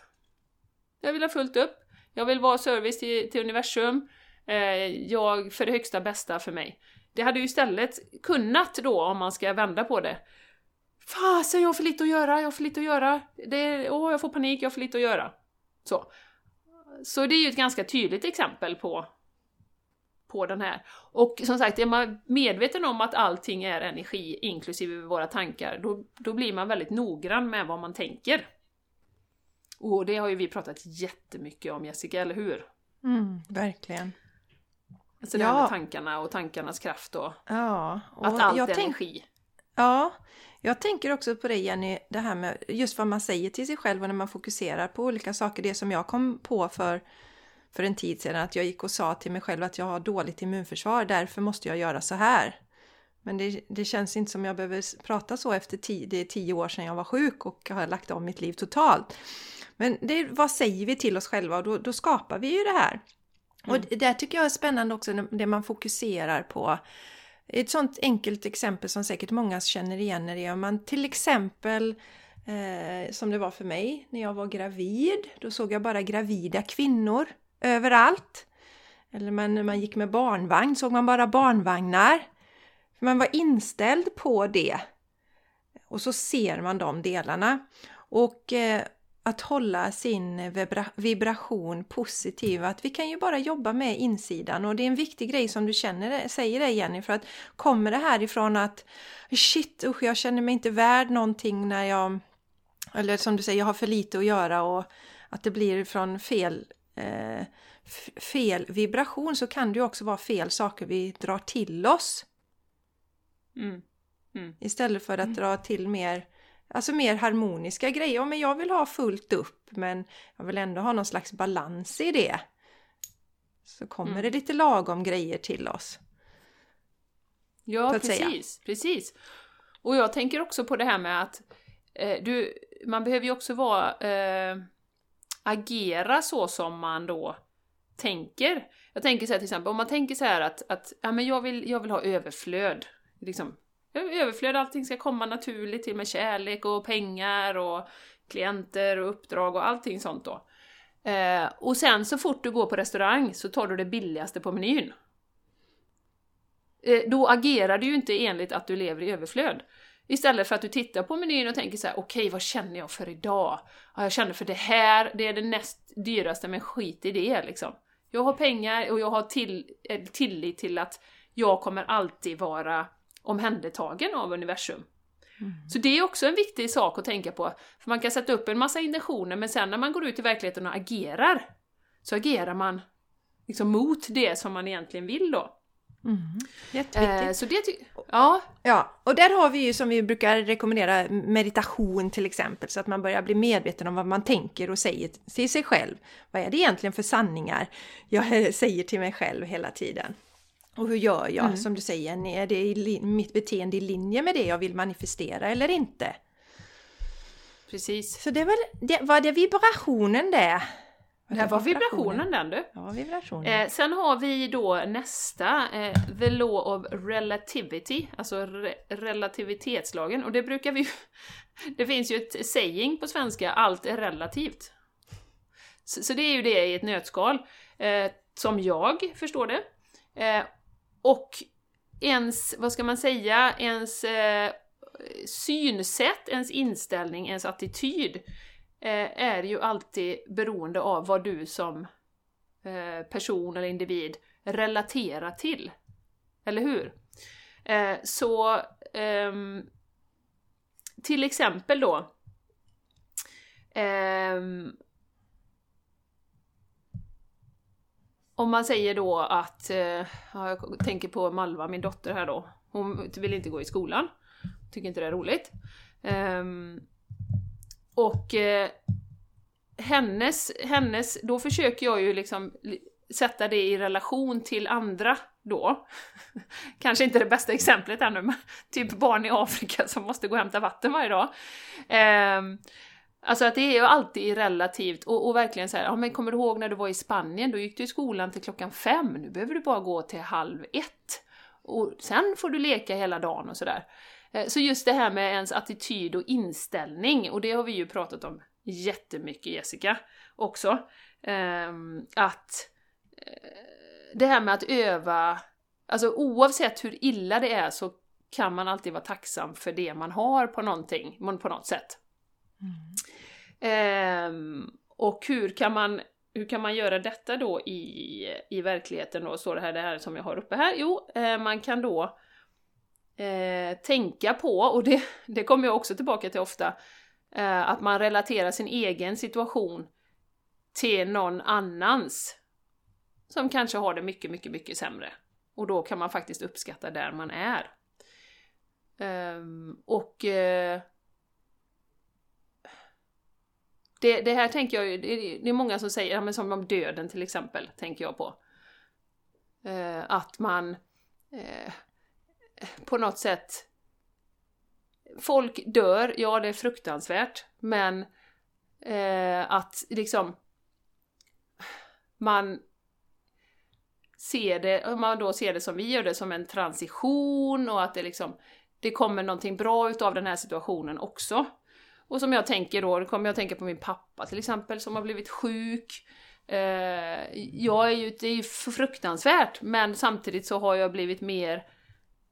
Jag vill ha fullt upp. Jag vill vara service till, till universum. Eh, jag för det högsta bästa för mig. Det hade ju istället kunnat då, om man ska vända på det. Fasen, jag har för lite att göra, jag har för lite att göra. Det, åh, jag får panik, jag har för lite att göra. Så. Så det är ju ett ganska tydligt exempel på, på den här. Och som sagt, är man medveten om att allting är energi, inklusive våra tankar, då, då blir man väldigt noggrann med vad man tänker. Och det har ju vi pratat jättemycket om Jessica, eller hur? Mm, verkligen. Alltså det här Ja. med tankarna och tankarnas kraft och Ja, och att allt är tänk- energi. Ja, jag tänker också på det Jenny, det här med just vad man säger till sig själv och när man fokuserar på olika saker. Det som jag kom på för, för en tid sedan, att jag gick och sa till mig själv att jag har dåligt immunförsvar, därför måste jag göra så här. Men det, det känns inte som jag behöver prata så efter tio, det är tio år sedan jag var sjuk och har lagt om mitt liv totalt. Men det, vad säger vi till oss själva och då, då skapar vi ju det här. Och det där tycker jag är spännande också, när- det man fokuserar på. Ett sånt enkelt exempel som säkert många känner igen är det om man till exempel eh, som det var för mig när jag var gravid. Då såg jag bara gravida kvinnor överallt. Eller man, när man gick med barnvagn såg man bara barnvagnar. Man var inställd på det. Och så ser man de delarna. Och eh, att hålla sin vibra vibration positiv, att vi kan ju bara jobba med insidan och det är en viktig grej som du känner, säger det Jenny, för att kommer det här ifrån att shit usch, jag känner mig inte värd någonting när jag, eller som du säger, jag har för lite att göra och att det blir från fel eh, fel vibration så kan det ju också vara fel saker vi drar till oss. Mm. Mm. Istället för att mm. dra till mer Alltså mer harmoniska grejer. Ja, men jag vill ha fullt upp men jag vill ändå ha någon slags balans i det. Så kommer mm. det lite lagom grejer till oss. Ja, precis, precis. Och jag tänker också på det här med att eh, du, man behöver ju också vara, eh, agera så som man då tänker. Jag tänker så här till exempel, om man tänker så här att, att ja, men jag, vill, jag vill ha överflöd. Liksom, överflöd, allting ska komma naturligt till med kärlek och pengar och klienter och uppdrag och allting sånt då. Eh, och sen så fort du går på restaurang så tar du det billigaste på menyn. Eh, då agerar du ju inte enligt att du lever i överflöd. Istället för att du tittar på menyn och tänker så här: okej okay, vad känner jag för idag? Ja, jag känner för det här, det är det näst dyraste, men skit i det liksom. Jag har pengar och jag har till, eh, tillit till att jag kommer alltid vara omhändertagen av universum. Mm. Så det är också en viktig sak att tänka på, för man kan sätta upp en massa intentioner men sen när man går ut i verkligheten och agerar, så agerar man liksom mot det som man egentligen vill då. Mm. Jätteviktigt. Eh, så det ja. ja, och där har vi ju som vi brukar rekommendera meditation till exempel, så att man börjar bli medveten om vad man tänker och säger till sig själv. Vad är det egentligen för sanningar jag säger till mig själv hela tiden? Och hur gör jag? Mm. Som du säger, är det i mitt beteende i linje med det jag vill manifestera eller inte? Precis. Så det var det, var det vibrationen det? Var det var vibrationen den du. Ja, vibrationen. Eh, sen har vi då nästa, eh, the law of relativity, alltså re relativitetslagen. Och det brukar vi Det finns ju ett saying på svenska, allt är relativt. Så, så det är ju det i ett nötskal, eh, som jag förstår det. Eh, och ens, vad ska man säga, ens eh, synsätt, ens inställning, ens attityd eh, är ju alltid beroende av vad du som eh, person eller individ relaterar till. Eller hur? Eh, så ehm, till exempel då ehm, Om man säger då att, eh, jag tänker på Malva, min dotter här då, hon vill inte gå i skolan, tycker inte det är roligt. Ehm, och eh, hennes, hennes, då försöker jag ju liksom sätta det i relation till andra då. Kanske inte det bästa exemplet ännu, men typ barn i Afrika som måste gå och hämta vatten varje dag. Ehm, Alltså att det är ju alltid relativt och, och verkligen så här, ja men kommer du ihåg när du var i Spanien, då gick du i skolan till klockan fem, nu behöver du bara gå till halv ett. Och sen får du leka hela dagen och sådär. Eh, så just det här med ens attityd och inställning, och det har vi ju pratat om jättemycket Jessica också. Ehm, att eh, det här med att öva, alltså oavsett hur illa det är så kan man alltid vara tacksam för det man har på någonting, på något sätt. Mm. Eh, och hur kan man hur kan man göra detta då i, i verkligheten då? Så det här, det här som jag har uppe här? Jo, eh, man kan då eh, tänka på, och det, det kommer jag också tillbaka till ofta, eh, att man relaterar sin egen situation till någon annans som kanske har det mycket, mycket, mycket sämre. Och då kan man faktiskt uppskatta där man är. Ehm, och eh, uh, det, det här tänker jag ju, det är många som säger, ja, men som om döden till exempel, tänker jag på. Eh, att man eh, på något sätt... Folk dör, ja det är fruktansvärt, men eh, att liksom man ser det, om man då ser det som vi gör det, som en transition och att det liksom det kommer någonting bra utav den här situationen också. Och som jag tänker då, då kommer jag att tänka på min pappa till exempel som har blivit sjuk. Eh, jag är ju, det är ju fruktansvärt, men samtidigt så har jag blivit mer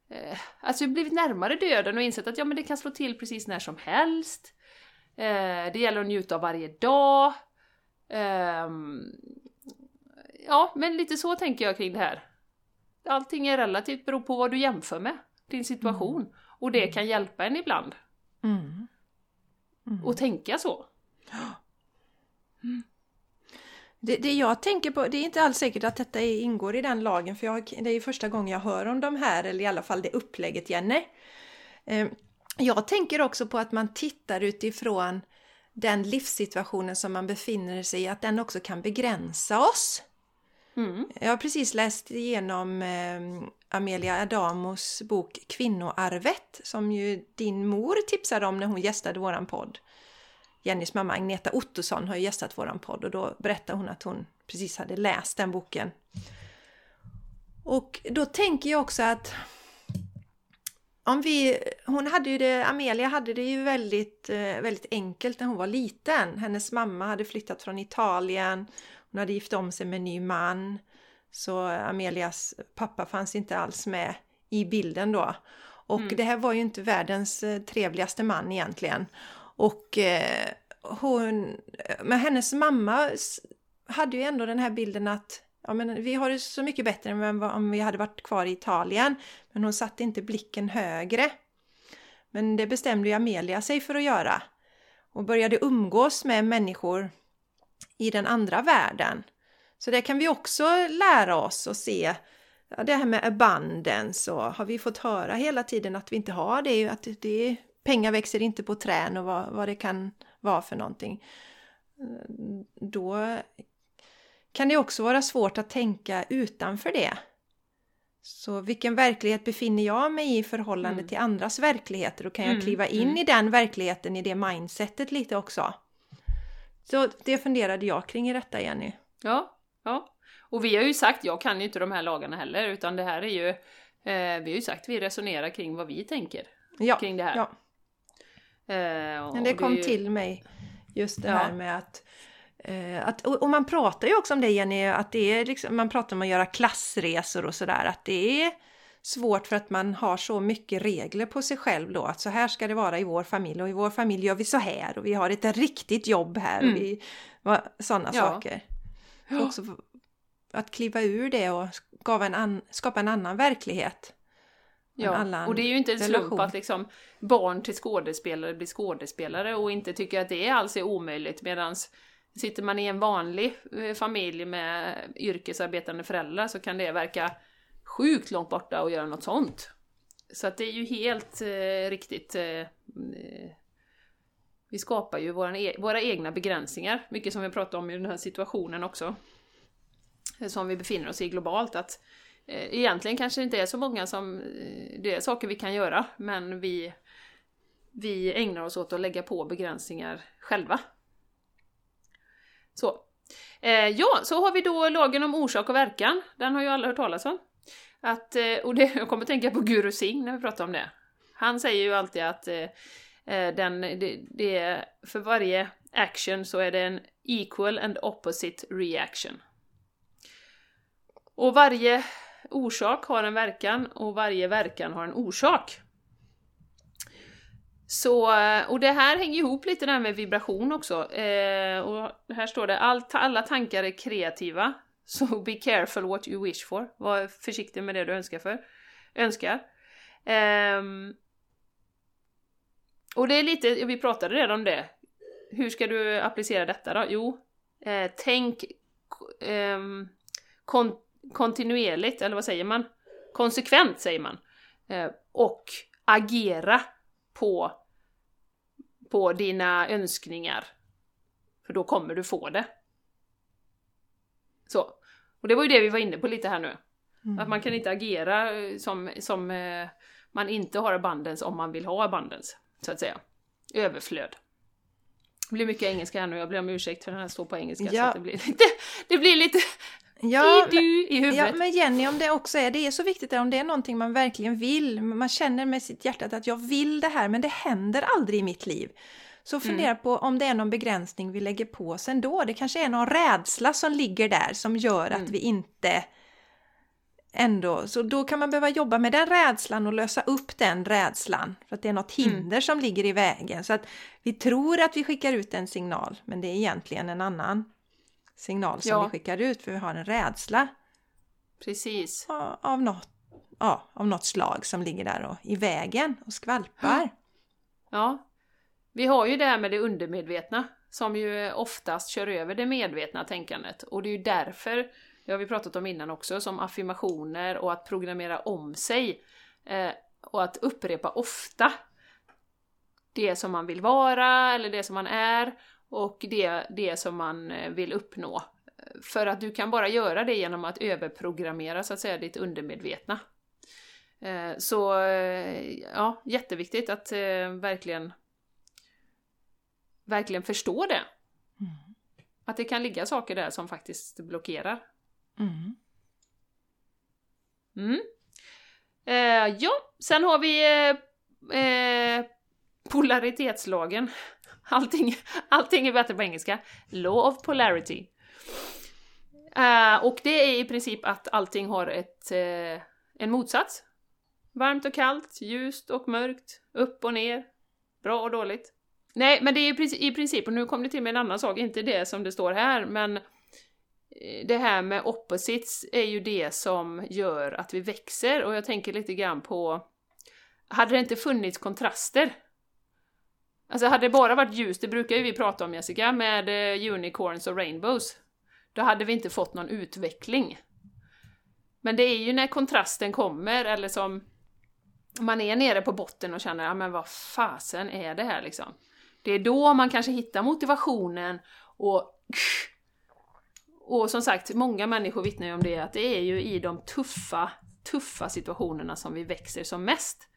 eh, Alltså jag har blivit närmare döden och insett att ja, men det kan slå till precis när som helst. Eh, det gäller att njuta av varje dag. Ehm, ja, men lite så tänker jag kring det här. Allting är relativt, beror på vad du jämför med, din situation. Mm. Och det kan hjälpa en ibland. Mm. Mm. Och tänka så. Mm. Det, det, jag tänker på, det är inte alls säkert att detta ingår i den lagen för jag, det är första gången jag hör om de här, eller i alla fall det upplägget Jenny. Ehm, jag tänker också på att man tittar utifrån den livssituationen som man befinner sig i, att den också kan begränsa oss. Mm. Jag har precis läst igenom eh, Amelia Adamos bok Kvinnoarvet som ju din mor tipsade om när hon gästade våran podd. Jennys mamma Agneta Ottosson har ju gästat våran podd och då berättade hon att hon precis hade läst den boken. Och då tänker jag också att om vi, hon hade ju det, Amelia hade det ju väldigt, eh, väldigt enkelt när hon var liten. Hennes mamma hade flyttat från Italien, hon hade gift om sig med en ny man. Så Amelias pappa fanns inte alls med i bilden då. Och mm. det här var ju inte världens eh, trevligaste man egentligen. Och eh, hon, men hennes mamma hade ju ändå den här bilden att ja, men vi har det så mycket bättre än om vi hade varit kvar i Italien. Men hon satte inte blicken högre. Men det bestämde ju Amelia sig för att göra. Och började umgås med människor i den andra världen. Så det kan vi också lära oss och se. Ja, det här med abundance och har vi fått höra hela tiden att vi inte har det. Att det pengar växer inte på trän och vad, vad det kan vara för någonting. Då kan det också vara svårt att tänka utanför det. Så vilken verklighet befinner jag mig i i förhållande mm. till andras verkligheter? Då kan jag mm, kliva in mm. i den verkligheten, i det mindsetet lite också. Så det funderade jag kring i detta, Jenny. Ja, ja. Och vi har ju sagt, jag kan ju inte de här lagarna heller, utan det här är ju, eh, vi har ju sagt, vi resonerar kring vad vi tänker ja, kring det här. Ja. Eh, Men det kom det ju... till mig, just det ja. här med att Eh, att, och man pratar ju också om det Jenny, att det är liksom, man pratar om att göra klassresor och sådär, att det är svårt för att man har så mycket regler på sig själv då, att så här ska det vara i vår familj och i vår familj gör vi så här och vi har ett riktigt jobb här mm. vi, sådana ja. saker. Ja. Också att kliva ur det och skapa en, an, skapa en annan verklighet. Ja, och det är ju inte en slump att liksom barn till skådespelare blir skådespelare och inte tycker att det alls är omöjligt medans Sitter man i en vanlig eh, familj med yrkesarbetande föräldrar så kan det verka sjukt långt borta att göra något sånt. Så att det är ju helt eh, riktigt eh, eh vi skapar ju våra, e våra egna begränsningar, mycket som vi pratar om i den här situationen också. Som vi befinner oss i globalt, att eh, egentligen kanske det inte är så många som... Eh, det är saker vi kan göra, men vi, vi ägnar oss åt att lägga på begränsningar själva. Så. Eh, ja, så har vi då lagen om orsak och verkan. Den har ju alla hört talas om. Att, eh, och det, jag kommer att tänka på Guru Singh när vi pratar om det. Han säger ju alltid att eh, eh den, det, det, för varje action så är det en equal and opposite reaction. Och varje orsak har en verkan och varje verkan har en orsak. Så, eh, och det här hänger ihop lite där med vibration också. Eh, och här står det All, alla tankar är kreativa. Så so be careful what you wish for. Var försiktig med det du önskar för. Önskar. Um, och det är lite, vi pratade redan om det. Hur ska du applicera detta då? Jo, eh, tänk eh, kon kontinuerligt, eller vad säger man? Konsekvent säger man. Eh, och agera på, på dina önskningar. För då kommer du få det. Så. Och det var ju det vi var inne på lite här nu. Mm. Att man kan inte agera eh, som, som eh, man inte har abundance om man vill ha abundance, så att säga. Överflöd. Det blir mycket engelska här nu, jag ber om ursäkt för den här står på engelska ja. så det blir lite, det blir lite Ja, du i huvudet. Ja, men Jenny, om det också är, det är så viktigt om det är någonting man verkligen vill, man känner med sitt hjärta att jag vill det här, men det händer aldrig i mitt liv. Så fundera på om det är någon begränsning vi lägger på oss ändå. Det kanske är någon rädsla som ligger där som gör att vi inte ändå, så då kan man behöva jobba med den rädslan och lösa upp den rädslan. För att det är något hinder som ligger i vägen. Så att vi tror att vi skickar ut en signal, men det är egentligen en annan signal som Ja. vi skickar ut för vi har en rädsla Precis. av- av något, ja, av något slag som ligger där och, i vägen och skvalpar. Ja. Vi har ju det här med det undermedvetna som ju oftast kör över det medvetna tänkandet. Och det är ju därför, det har vi pratat om innan också, som affirmationer och att programmera om sig eh, och att upprepa ofta det som man vill vara eller det som man är och det, det som man eh, vill uppnå. För att du kan bara göra det genom att överprogrammera så att säga ditt undermedvetna. Eh, så eh, ja, jätteviktigt att verkligen verkligen förstå det. Att det kan ligga saker där som faktiskt blockerar. Mm. Mm. Eh, ja, sen har vi eh, eh, polaritetslagen. Allting, allting är bättre på engelska. Law of polarity. Eh, och det är i princip att allting har ett, eh, en motsats. Varmt och kallt, ljust och mörkt, upp och ner, bra och dåligt. Nej, men det är i princip, i princip, och nu kom det till med en annan sak, inte det som det står här, men eh, det här med opposites är ju det som gör att vi växer och jag tänker lite grann på hade det inte funnits kontraster? Alltså hade det bara varit ljus, det brukar ju vi prata om Jessica, med eh, unicorns och rainbows. Då hade vi inte fått någon utveckling. Men det är ju när kontrasten kommer, eller som man är nere på botten och känner, ja men vad fasen är det här liksom? Det är då man kanske hittar motivationen och och som sagt, många människor vittnar ju om det, att det är ju i de tuffa, tuffa situationerna som vi växer som mest.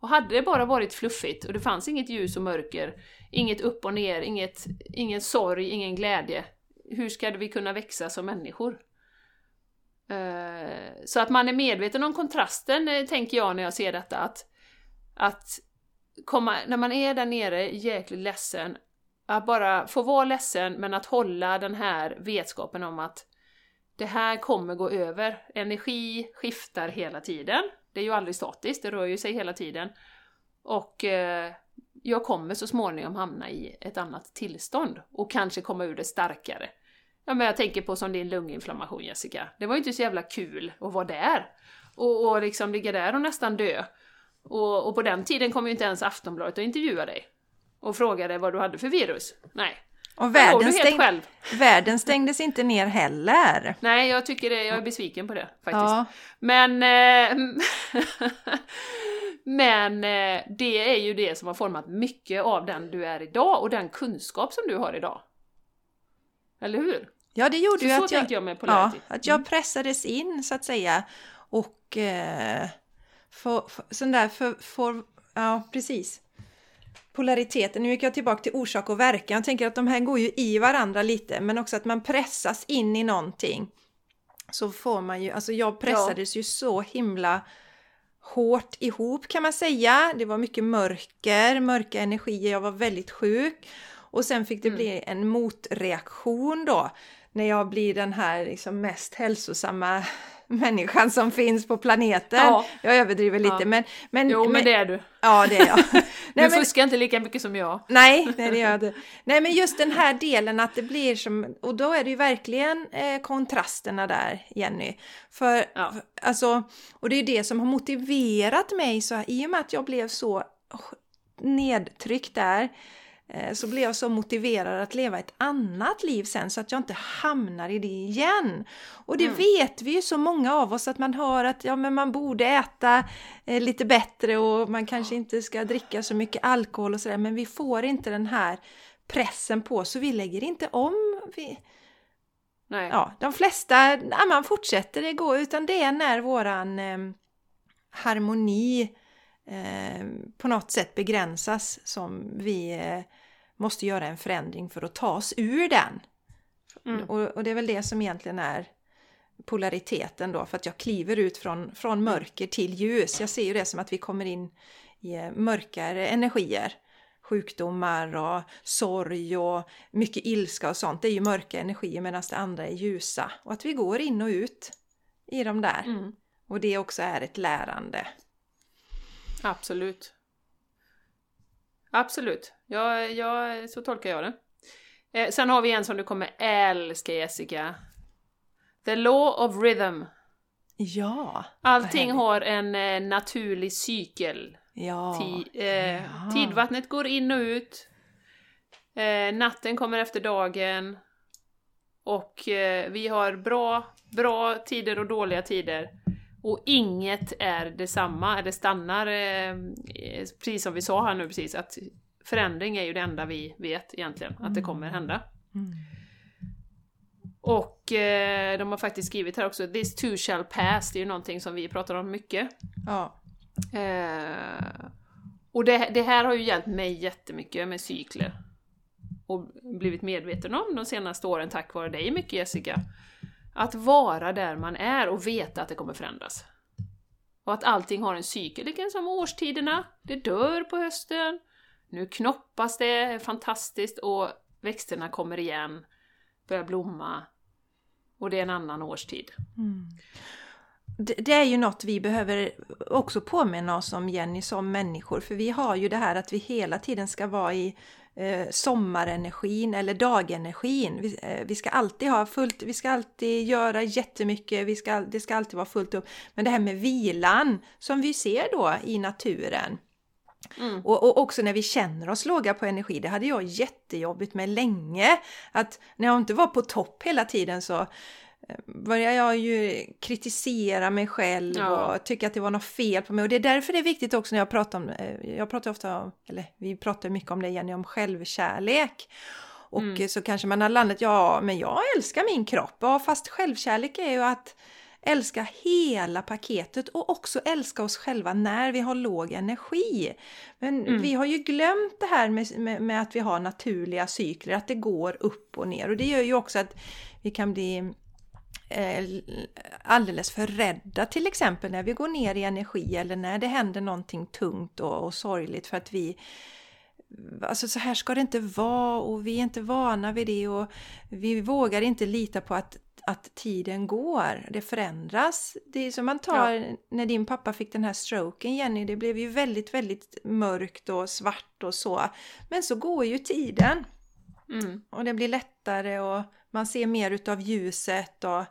Och hade det bara varit fluffigt och det fanns inget ljus och mörker, inget upp och ner, inget, ingen sorg, ingen glädje, hur ska vi kunna växa som människor? Eh, så att man är medveten om kontrasten, eh, tänker jag när jag ser detta, att, att komma, när man är där nere jäkligt ledsen, att bara få vara ledsen men att hålla den här vetskapen om att det här kommer gå över. Energi skiftar hela tiden. Det är ju aldrig statiskt, det rör ju sig hela tiden. Och eh, jag kommer så småningom hamna i ett annat tillstånd och kanske komma ur det starkare. Ja, men jag tänker på som din lunginflammation Jessica. Det var ju inte så jävla kul att vara där. Och, och liksom ligga där och nästan dö. Och, och på den tiden kom ju inte ens Aftonbladet att intervjua dig. Och frågade vad du hade för virus. Nej. Och världen, du stäng... själv. världen stängdes inte ner heller. Nej, jag tycker det, jag är besviken på det faktiskt. Ja, Men, eh, men eh, det är ju det som har format mycket av den du är idag och den kunskap som du har idag. Eller hur? ja det gjorde Så, ju så att jag, jag med ja, att jag pressades in så att säga. Och eh, för, för, sån där för, för, ja precis. Polariteten, nu gick jag tillbaka till orsak och verkan. Jag tänker att de här går ju i varandra lite, men också att man pressas in i någonting. Så får man ju, alltså jag pressades ju så himla hårt ihop kan man säga. Det var mycket mörker, mörka energier, jag var väldigt sjuk. Och sen fick det Mm. bli en motreaktion då, när jag blir den här liksom mest hälsosamma människan som finns på planeten. Ja. Jag överdriver lite, Ja. men, men... Jo, men det är du. Ja, det är jag. Du Nej, men, fuskar inte lika mycket som jag. nej, nej, det gör jag. Nej, men just den här delen att det blir som... Och då är det ju verkligen eh, kontrasterna där, Jenny. För, Ja. för, alltså, och det är det som har motiverat mig så i och med att jag blev så nedtryckt där så blev jag så motiverad att leva ett annat liv sen så att jag inte hamnar i det igen. Och det Mm. vet vi ju så många av oss att man hör att ja, men man borde äta eh, lite bättre och man kanske inte ska dricka så mycket alkohol och sådär men vi får inte den här pressen på så vi lägger inte om. Vi, Nej. ja, de flesta, ja, man fortsätter det gå utan det är när våran eh, harmoni eh, på något sätt begränsas som vi eh, måste göra en förändring för att ta oss ur den. Mm. Och, och det är väl det som egentligen är polariteten då, för att jag kliver ut från, från mörker till ljus. Jag ser ju det som att vi kommer in i eh, mörkare energier. sjukdomar och sorg och mycket ilska och sånt. Det är ju mörka energier medan det andra är ljusa. Och att vi går in och ut i de där. Mm. Och det också är ett lärande. Absolut. Absolut. Ja, ja, så tolkar jag det. Eh, sen har vi en som du kommer älska Jessica. The Law of Rhythm. Ja! Allting har en eh, naturlig cykel. Ja! Ti, eh, ja. Tidvattnet går in och ut. Eh, natten kommer efter dagen. Och eh, vi har bra, bra tider och dåliga tider. Och inget är detsamma, det stannar, eh, precis som vi sa här nu precis, att förändring är ju det enda vi vet egentligen, att det kommer hända. Mm. Och eh, de har faktiskt skrivit här också, 'This too shall pass' det är ju någonting som vi pratar om mycket. Ja. Eh, och det, det här har ju hjälpt mig jättemycket med cykler. Och blivit medveten om de senaste åren tack vare dig mycket Jessica. Att vara där man är och veta att det kommer förändras. Och att allting har en cykel, det kan som årstiderna, det dör på hösten, nu knoppas det fantastiskt och växterna kommer igen, börjar blomma. Och det är en annan årstid. Mm. Det, det är ju något vi behöver också påminna oss om Jenny som människor för vi har ju det här att vi hela tiden ska vara i sommarenergin eller dagenergin. Vi, eh, vi ska alltid ha fullt, vi ska alltid göra jättemycket, vi ska, det ska alltid vara fullt upp. Men det här med vilan som vi ser då i naturen. Mm. Och, och också när vi känner oss låga på energi, det hade jag jättejobbigt med länge. Att när jag inte var på topp hela tiden så eh, började jag ju kritisera mig själv Ja. och tycka att det var något fel på mig. Och det är därför det är viktigt också när jag pratar om, eh, jag pratar ofta om, eller vi pratar mycket om det Jenny, om självkärlek. Och Mm. så kanske man har landat, ja men jag älskar min kropp. Ja fast självkärlek är ju att älska hela paketet och också älska oss själva när vi har låg energi. Men Mm. vi har ju glömt det här med, med, med att vi har naturliga cykler, att det går upp och ner. Och det gör ju också att vi kan bli alldeles för rädda till exempel när vi går ner i energi eller när det händer någonting tungt och, och sorgligt för att vi Alltså så här ska det inte vara och vi är inte vana vid det och vi vågar inte lita på att, att tiden går, det förändras. Det är som man tar när din pappa fick den här stroken Jenny, det blev ju väldigt, väldigt mörkt och svart och så. Men så går ju tiden Mm. och det blir lättare och man ser mer utav ljuset och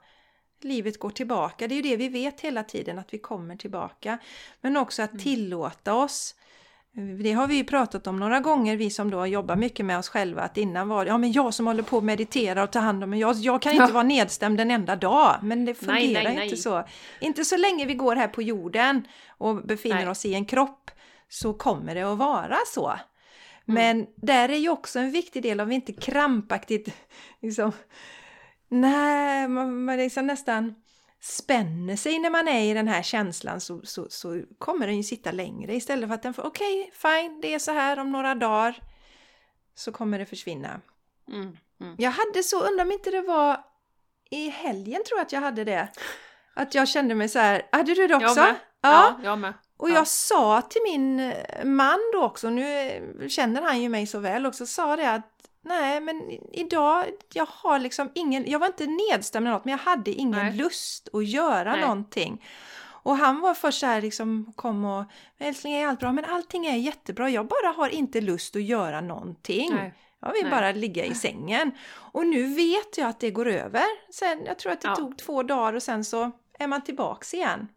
livet går tillbaka. Det är ju det vi vet hela tiden, att vi kommer tillbaka. Men också att tillåta oss. Det har vi ju pratat om några gånger, vi som då jobbar mycket med oss själva, att innan var det, ja men jag som håller på att meditera och ta hand om mig, jag, jag kan inte Ja. vara nedstämd en enda dag, men det Nej, fungerar nej, nej. inte så. Inte så länge vi går här på jorden och befinner Nej. oss i en kropp så kommer det att vara så. Mm. Men där är ju också en viktig del om vi inte krampaktigt liksom, nej, man, man liksom nästan spänner sig när man är i den här känslan så, så, så kommer den ju sitta längre istället för att den får okej, fine, det är så här om några dagar så kommer det försvinna. Mm. Mm. Jag hade så, undrar om inte det var i helgen tror jag att jag hade det. Att jag kände mig så här, hade du det också? Jag med. Ja. Ja, jag med. Och Ja. jag sa till min man då också, nu känner han ju mig så väl också, sa det att nej men idag, jag har liksom ingen, jag var inte nedstämd eller något, men jag hade ingen Nej. lust att göra Nej. någonting. Och han var först så här liksom, kom och, älskling är allt bra? Men allting är jättebra, jag bara har inte lust att göra någonting. Nej. Jag vill Nej. bara ligga i sängen. Och nu vet jag att det går över. Sen, jag tror att det Ja. tog två dagar och sen så är man tillbaks igen.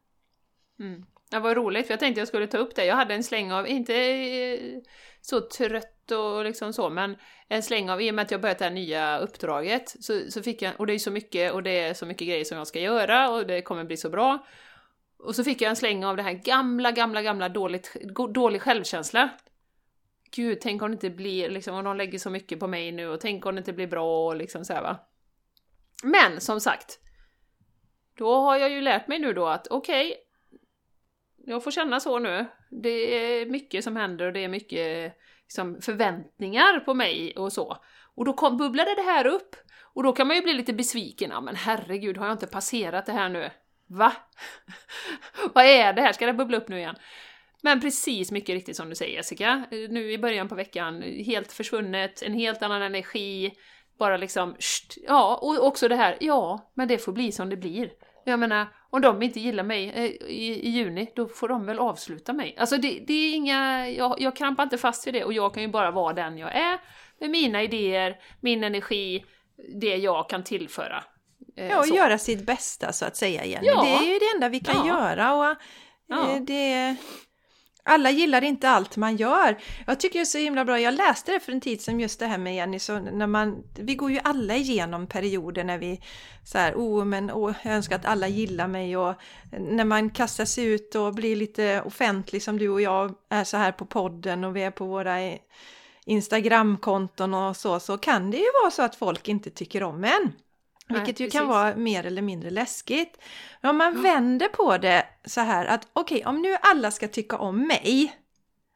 Mm. Det var roligt, för jag tänkte jag skulle ta upp det. Jag hade en släng av, inte eh, så trött och liksom så, men en släng av, i och med att jag börjat det här nya uppdraget, så, så fick jag, och det är så mycket, och det är så mycket grejer som jag ska göra, och det kommer bli så bra. Och så fick jag en släng av det här gamla, gamla, gamla dåligt, dålig självkänsla. Gud, tänk om det inte blir, liksom, om de lägger så mycket på mig nu, och tänk om det inte blir bra, och liksom så här, va. Men, som sagt, då har jag ju lärt mig nu då att okej, jag får känna så nu. Det är mycket som händer och det är mycket liksom, förväntningar på mig och så. Och då kom, bubblade det här upp. Och då kan man ju bli lite besviken. Ja men herregud, har jag inte passerat det här nu? Va? Vad är det här? Ska det bubbla upp nu igen? Men precis mycket riktigt som du säger Jessica, nu i början på veckan, helt försvunnet, en helt annan energi, bara liksom, sht, ja, och också det här, ja, men det får bli som det blir. Jag menar, om de inte gillar mig eh, i, i juni, då får de väl avsluta mig. Alltså det, det är inga, jag, jag krampar inte fast vid det och jag kan ju bara vara den jag är, med mina idéer, min energi, det jag kan tillföra. Eh, ja, och så. göra sitt bästa så att säga, Jenny. Ja. Det är ju det enda vi kan ja. göra. Och, eh, ja. det, alla gillar inte allt man gör. Jag tycker det är så himla bra, jag läste det för en tid sedan just det här med Jenny, så när man, vi går ju alla igenom perioder när vi så här, oh men oh, jag önskar att alla gillar mig och när man kastar sig ut och blir lite offentlig som du och jag är så här på podden och vi är på våra Instagramkonton och så, så kan det ju vara så att folk inte tycker om en. Vilket Nej, ju kan vara mer eller mindre läskigt. Men om man mm. vänder på det så här att okej, okay, om nu alla ska tycka om mig.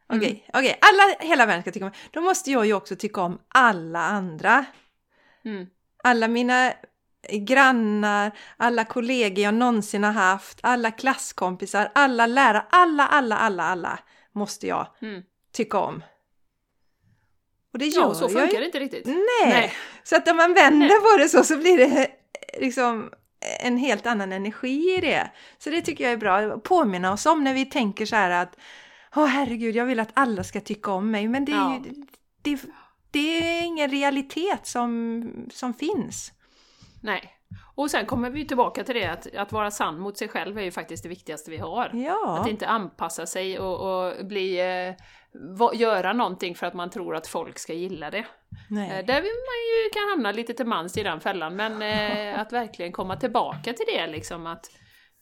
Okej, okay, mm. okay, alla, hela världen ska tycka om mig. Då måste jag ju också tycka om alla andra. Mm. Alla mina grannar, alla kollegor jag någonsin har haft, alla klasskompisar, alla lärare, alla, alla, alla, alla måste jag mm. tycka om. Och det gör ja, så funkar det inte riktigt. Nej. Nej. Så att om man vänder Nej. på det så, så blir det liksom en helt annan energi i det. Så det tycker jag är bra att påminna oss om när vi tänker så här att Åh oh, herregud, jag vill att alla ska tycka om mig. Men det är, ja. det, det är ingen realitet som, som finns. Nej. Och sen kommer vi tillbaka till det att, att vara sann mot sig själv är ju faktiskt det viktigaste vi har. Ja. Att inte anpassa sig och, och bli eh, göra någonting för att man tror att folk ska gilla det. Nej. Eh, där vill man ju kan hamna lite till mans i den fällan, men eh, att verkligen komma tillbaka till det liksom att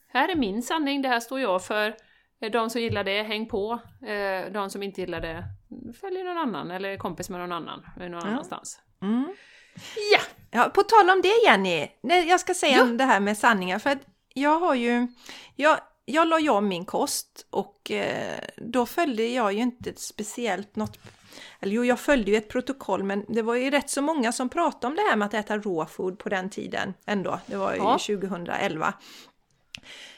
här är min sanning, det här står jag för. Eh, de som gillar det, häng på. De som inte gillar det, följ någon annan eller är kompis med någon annan någon ja. annanstans. Mm. Ja! ja! På tal om det Jenny, jag ska säga ja. det här med sanningar för att jag har ju, jag, jag la ju om min kost och eh, då följde jag ju inte speciellt något eller jo, jag följde ju ett protokoll, men det var ju rätt så många som pratade om det här med att äta raw food på den tiden ändå. Det var ju ja. 2011.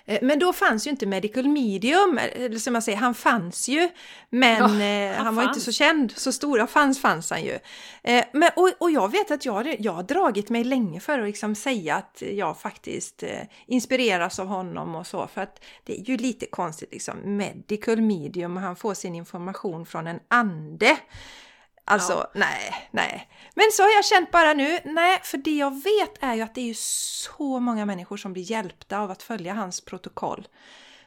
Eh, men då fanns ju inte Medical Medium, eller som jag säger, han fanns ju, men ja, eh, han, han var inte så känd, så stora fanns fanns han ju. Eh, men, och, och jag vet att jag, jag har dragit mig länge för att liksom säga att jag faktiskt inspireras av honom och så, för att det är ju lite konstigt liksom, Medical Medium, han får sin information från en ande. Alltså, ja. nej, nej. Men så har jag känt bara nu, nej, för det jag vet är ju att det är ju så många människor som blir hjälpta av att följa hans protokoll.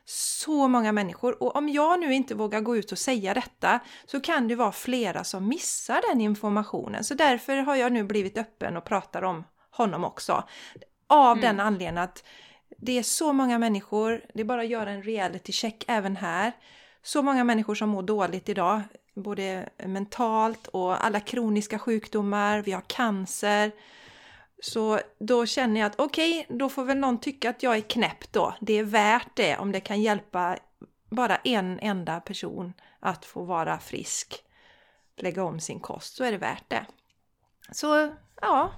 Så många människor och om jag nu inte vågar gå ut och säga detta så kan det vara flera som missar den informationen. Så därför har jag nu blivit öppen och pratar om honom också. Av mm. den anledningen att det är så många människor, det är bara att göra en reality check även här. Så många människor som mår dåligt idag både mentalt och alla kroniska sjukdomar, vi har cancer. Så då känner jag att okej, okay, då får väl någon tycka att jag är knäpp då. Det är värt det om det kan hjälpa bara en enda person att få vara frisk, lägga om sin kost, så är det värt det. Så ja,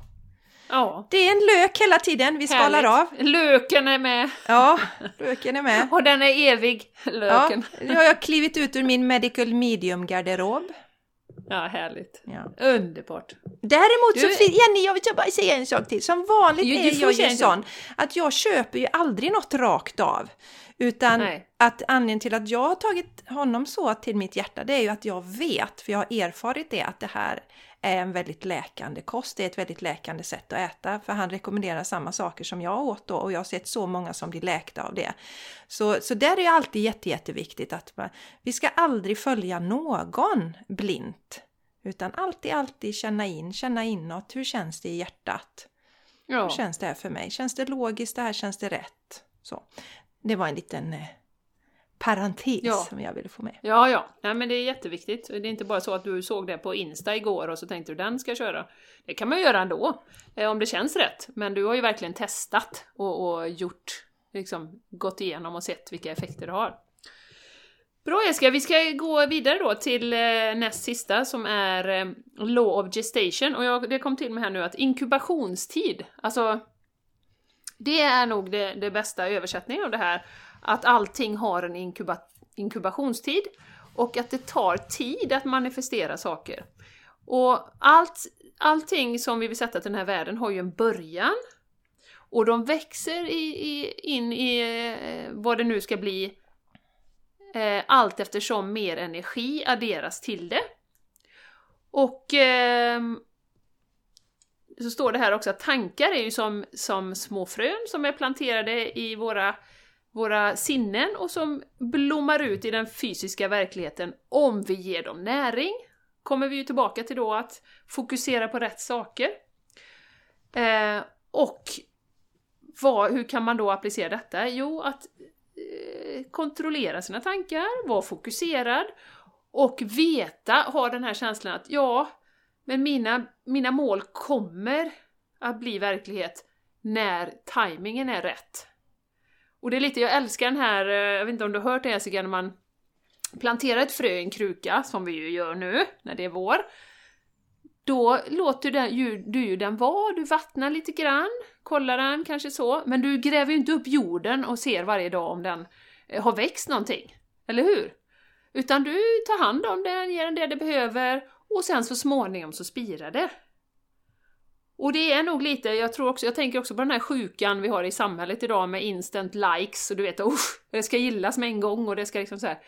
Ja. Det är en lök hela tiden, vi skalar Härligt. av. Löken är med! Ja, löken är med. Och den är evig, löken. Ja, nu har jag klivit ut ur min medical medium-garderob. Ja, härligt. Ja. Underbart. Däremot du... så, Jenny, jag vill bara säga en sak till. Som vanligt jo, är jag ju sån att jag köper ju aldrig något rakt av. Utan Nej. att anledningen till att jag har tagit honom så till mitt hjärta, det är ju att jag vet, för jag har erfarit det, att det här är en väldigt läkande kost. Det är ett väldigt läkande sätt att äta för han rekommenderar samma saker som jag åt då och jag har sett så många som blir läkta av det. Så, så där är det alltid jätte, jätteviktigt att man, vi ska aldrig följa någon blint. Utan alltid, alltid känna in, känna inåt. Hur känns det i hjärtat? Ja. Hur känns det här för mig? Känns det logiskt? Det här känns det rätt? Så. Det var en liten eh, parentes ja. som jag ville få med. Ja, ja, ja, men det är jätteviktigt. Det är inte bara så att du såg det på Insta igår och så tänkte du den ska köra. Det kan man ju göra ändå, eh, om det känns rätt. Men du har ju verkligen testat och, och gjort, liksom gått igenom och sett vilka effekter det har. Bra Jessica, vi ska gå vidare då till eh, näst sista som är eh, Law of Gestation och jag, det kom till mig här nu att inkubationstid, alltså det är nog det, det bästa översättningen av det här att allting har en inkuba inkubationstid och att det tar tid att manifestera saker. Och allt, allting som vi vill sätta till den här världen har ju en början och de växer i, i, in i eh, vad det nu ska bli eh, allt eftersom mer energi adderas till det. Och eh, så står det här också att tankar är ju som, som små frön som är planterade i våra, våra sinnen och som blommar ut i den fysiska verkligheten om vi ger dem näring. Kommer vi ju tillbaka till då att fokusera på rätt saker. Eh, och vad, hur kan man då applicera detta? Jo, att eh, kontrollera sina tankar, vara fokuserad och veta, ha den här känslan att ja, men mina, mina mål kommer att bli verklighet när tajmingen är rätt. Och det är lite, jag älskar den här, eh, jag vet inte om du har hört det Jessica, när man planterar ett frö i en kruka, som vi ju gör nu när det är vår. Då låter du, du ju den vara, du vattnar lite grann, kollar den kanske så, men du gräver ju inte upp jorden och ser varje dag om den eh, har växt någonting. Eller hur? Utan du tar hand om den, ger den det den behöver och sen så småningom så spirar det. Och det är nog lite, jag tror också, jag tänker också på den här sjukan vi har i samhället idag med instant likes och du vet, oh, det ska gillas med en gång och det ska liksom så här.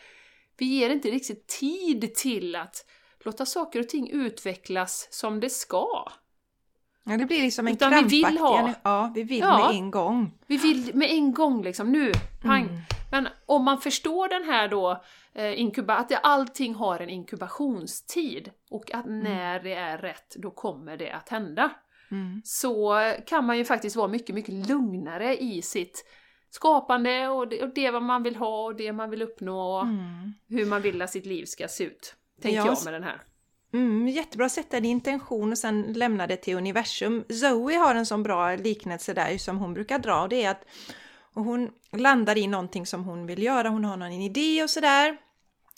Vi ger inte riktigt tid till att låta saker och ting utvecklas som det ska. Ja, det blir liksom en Utan vi vill krampaktig... ha- Ja, vi vill Ja. med en gång. Vi vill med en gång liksom, nu, pang! Mm. Men om man förstår den här då, eh, inkuba, att allting har en inkubationstid och att när det är rätt, då kommer det att hända. Mm. Så kan man ju faktiskt vara mycket, mycket lugnare i sitt skapande och det, och det vad man vill ha och det man vill uppnå och Mm. hur man vill att sitt liv ska se ut. Tänker Ja, jag s- med den här. Mm, jättebra att sätta en intention och sen lämna det till universum. Zoe har en sån bra liknelse där som hon brukar dra och det är att hon landar i någonting som hon vill göra, hon har någon idé och sådär.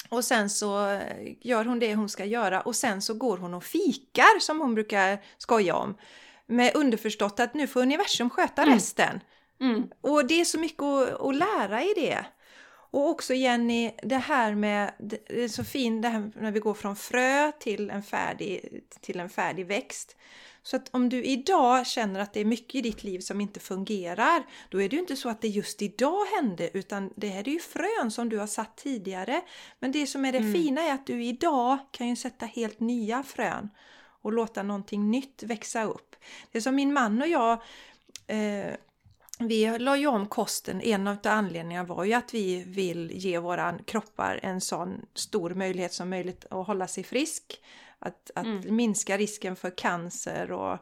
Och sen så eh, gör hon det hon ska göra och sen så går hon och fikar som hon brukar skoja om. Med underförstått att nu får universum sköta Mm. resten. Mm. Och det är så mycket att, att lära i det. Och också Jenny, det här med, det är så fint det här när vi går från frö till en färdig, till en färdig växt. Så att om du idag känner att det är mycket i ditt liv som inte fungerar, då är det ju inte så att det just idag hände, utan det här är ju frön som du har satt tidigare. Men det som är det Mm. fina är att du idag kan ju sätta helt nya frön och låta någonting nytt växa upp. Det är som min man och jag eh, vi la ju om kosten. En av anledningarna var ju att vi vill ge våra kroppar en sån stor möjlighet som möjligt att hålla sig frisk. Att, att Mm. minska risken för cancer och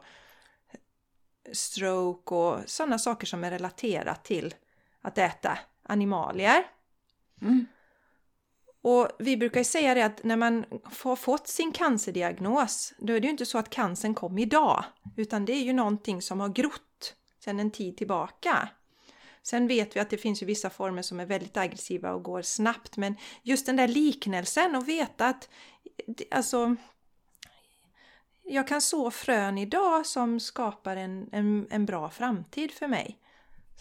stroke och sådana saker som är relaterat till att äta animalier. Mm. Och vi brukar säga det att när man har fått sin cancerdiagnos, då är det ju inte så att cancern kom idag, utan det är ju någonting som har grott sedan en tid tillbaka. Sen vet vi att det finns ju vissa former som är väldigt aggressiva och går snabbt, men just den där liknelsen och veta att alltså jag kan så frön idag som skapar en, en, en bra framtid för mig.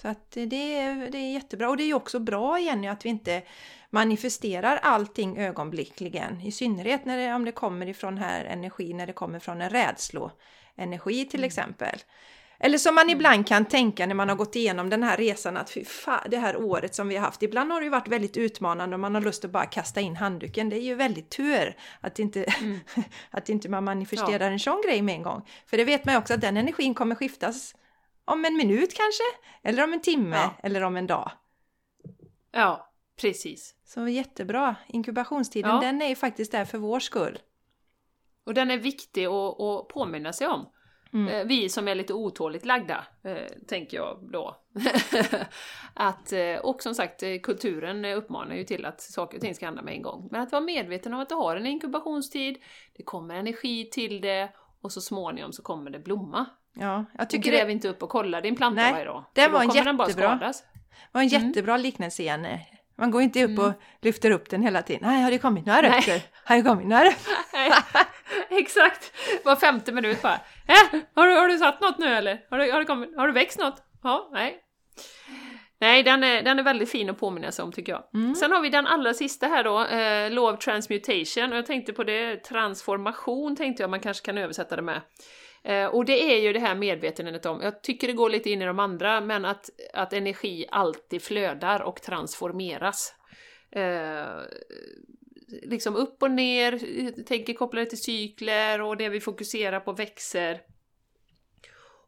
Så att det, är, det är jättebra. Och det är ju också bra Jenny att vi inte manifesterar allting ögonblickligen. I synnerhet när det, om det kommer ifrån här energi, när det kommer från en rädsloenergi till exempel. Eller som man ibland kan tänka när man har gått igenom den här resan att fy fan, det här året som vi har haft. Ibland har det ju varit väldigt utmanande och man har lust att bara kasta in handduken. Det är ju väldigt tur att inte, att inte man manifesterar en sån grej med en gång. För det vet man ju också att den energin kommer skiftas om en minut kanske, eller om en timme, Ja. eller om en dag. Ja, precis. Så jättebra! Inkubationstiden, Ja. den är ju faktiskt där för vår skull. Och den är viktig att, att påminna sig om. Mm. Eh, Vi som är lite otåligt lagda, eh, tänker jag då. att, eh, och som sagt, kulturen uppmanar ju till att saker och ting ska hända med en gång. Men att vara medveten om att det har en inkubationstid, det kommer energi till det och så småningom så kommer det blomma. Ja, jag tycker gräv det inte upp och kolla din planta Nej, varje dag. det var en den jättebra. skadas. var en Mm. jättebra liknelse igen. Man går inte upp Mm. och lyfter upp den hela tiden. Nej, har det kommit några rötter? Några rötter? Nej, exakt! Var femte minut bara. Äh, har, du, har du satt något nu eller? Har, du, har, det kommit, har du växt något? Ja, nej. Nej, den är, den är väldigt fin att påminna sig om tycker jag. Mm. Sen har vi den allra sista här då, eh, Law of Transmutation, och jag tänkte på det, transformation tänkte jag man kanske kan översätta det med. Eh, och det är ju det här medvetenheten om, jag tycker det går lite in i de andra, men att, att energi alltid flödar och transformeras. Eh, liksom upp och ner, tänker kopplade till cykler och det vi fokuserar på växer.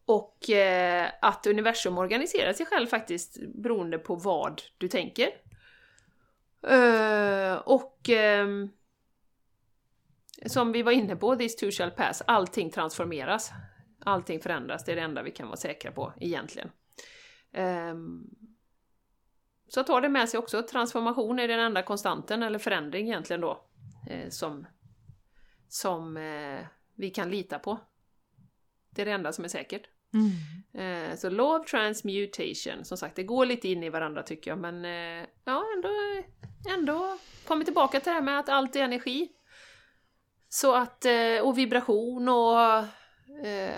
Och eh, att universum organiserar sig själv faktiskt beroende på vad du tänker. Eh, och eh, som vi var inne på, this too shall pass, allting transformeras. Allting förändras, det är det enda vi kan vara säkra på egentligen. Ehm, så ta det med sig också, transformation är den enda konstanten, eller förändring egentligen då, eh, som, som eh, vi kan lita på. Det är det enda som är säkert. Mm. Eh, så law of transmutation, som sagt, det går lite in i varandra tycker jag, men ja, ändå, ändå kommer tillbaka till det här med att allt är energi. Så att, och vibration och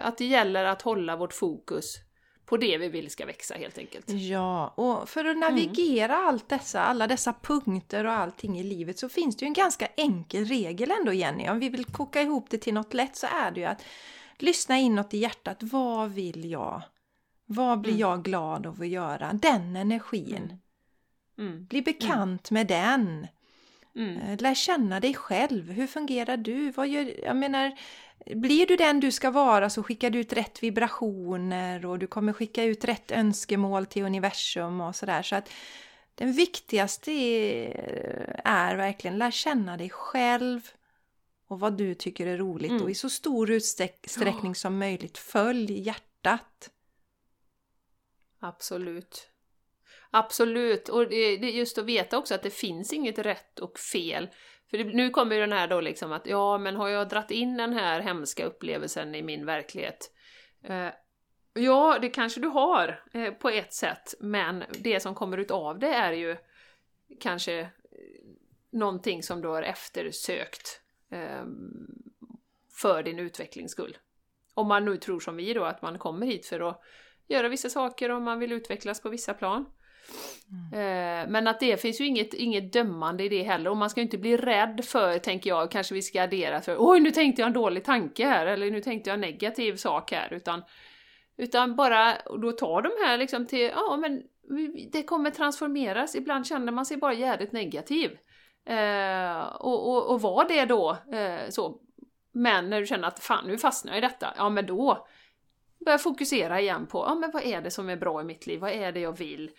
att det gäller att hålla vårt fokus på det vi vill ska växa helt enkelt. Ja, och för att navigera allt dessa, alla dessa punkter och allting i livet så finns det ju en ganska enkel regel ändå Jenny. Om vi vill koka ihop det till något lätt så är det ju att lyssna inåt i hjärtat. Vad vill jag? Vad blir Mm. jag glad av att göra? Den energin. Mm. Bli bekant med den. Mm. Eh, Lär känna dig själv. Hur fungerar du? Vad gör, jag menar, blir du den du ska vara så skickar du ut rätt vibrationer och du kommer skicka ut rätt önskemål till universum och sådär. Så att den viktigaste är, är verkligen lär känna dig själv och vad du tycker är roligt Mm. och i så stor utsträckning som möjligt följ hjärtat. Absolut. Absolut, och det det är just att veta också att det finns inget rätt och fel. För det, nu kommer ju den här då liksom att ja, men har jag dratt in den här hemska upplevelsen i min verklighet? Eh, ja, det kanske du har eh, på ett sätt, men det som kommer ut av det är ju kanske eh, någonting som du har eftersökt eh, för din utvecklings skull. Om man nu tror som vi då, att man kommer hit för att göra vissa saker om man vill utvecklas på vissa plan. Mm. Eh, men att det finns ju inget, inget dömande i det heller och man ska ju inte bli rädd för, tänker jag, kanske vi ska addera för oj nu tänkte jag en dålig tanke här eller nu tänkte jag en negativ sak här utan utan bara då tar de här liksom till, ja men det kommer transformeras, ibland känner man sig bara jävligt negativ. Eh, och, och, och var det då eh, så. Men när du känner att fan nu fastnar jag i detta, ja men då börja fokusera igen på, ja men vad är det som är bra i mitt liv, vad är det jag vill?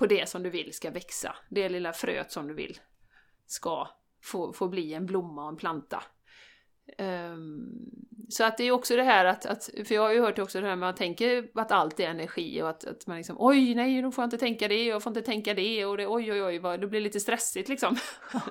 På det som du vill ska växa, det lilla fröet som du vill ska få, få bli en blomma och en planta. Ehm, så att det är också det här att, att, för jag har ju hört också det här med att man tänker att allt är energi och att, att man liksom oj nej nu får jag inte tänka det och jag får inte tänka det och det oj oj oj vad, det blir lite stressigt liksom.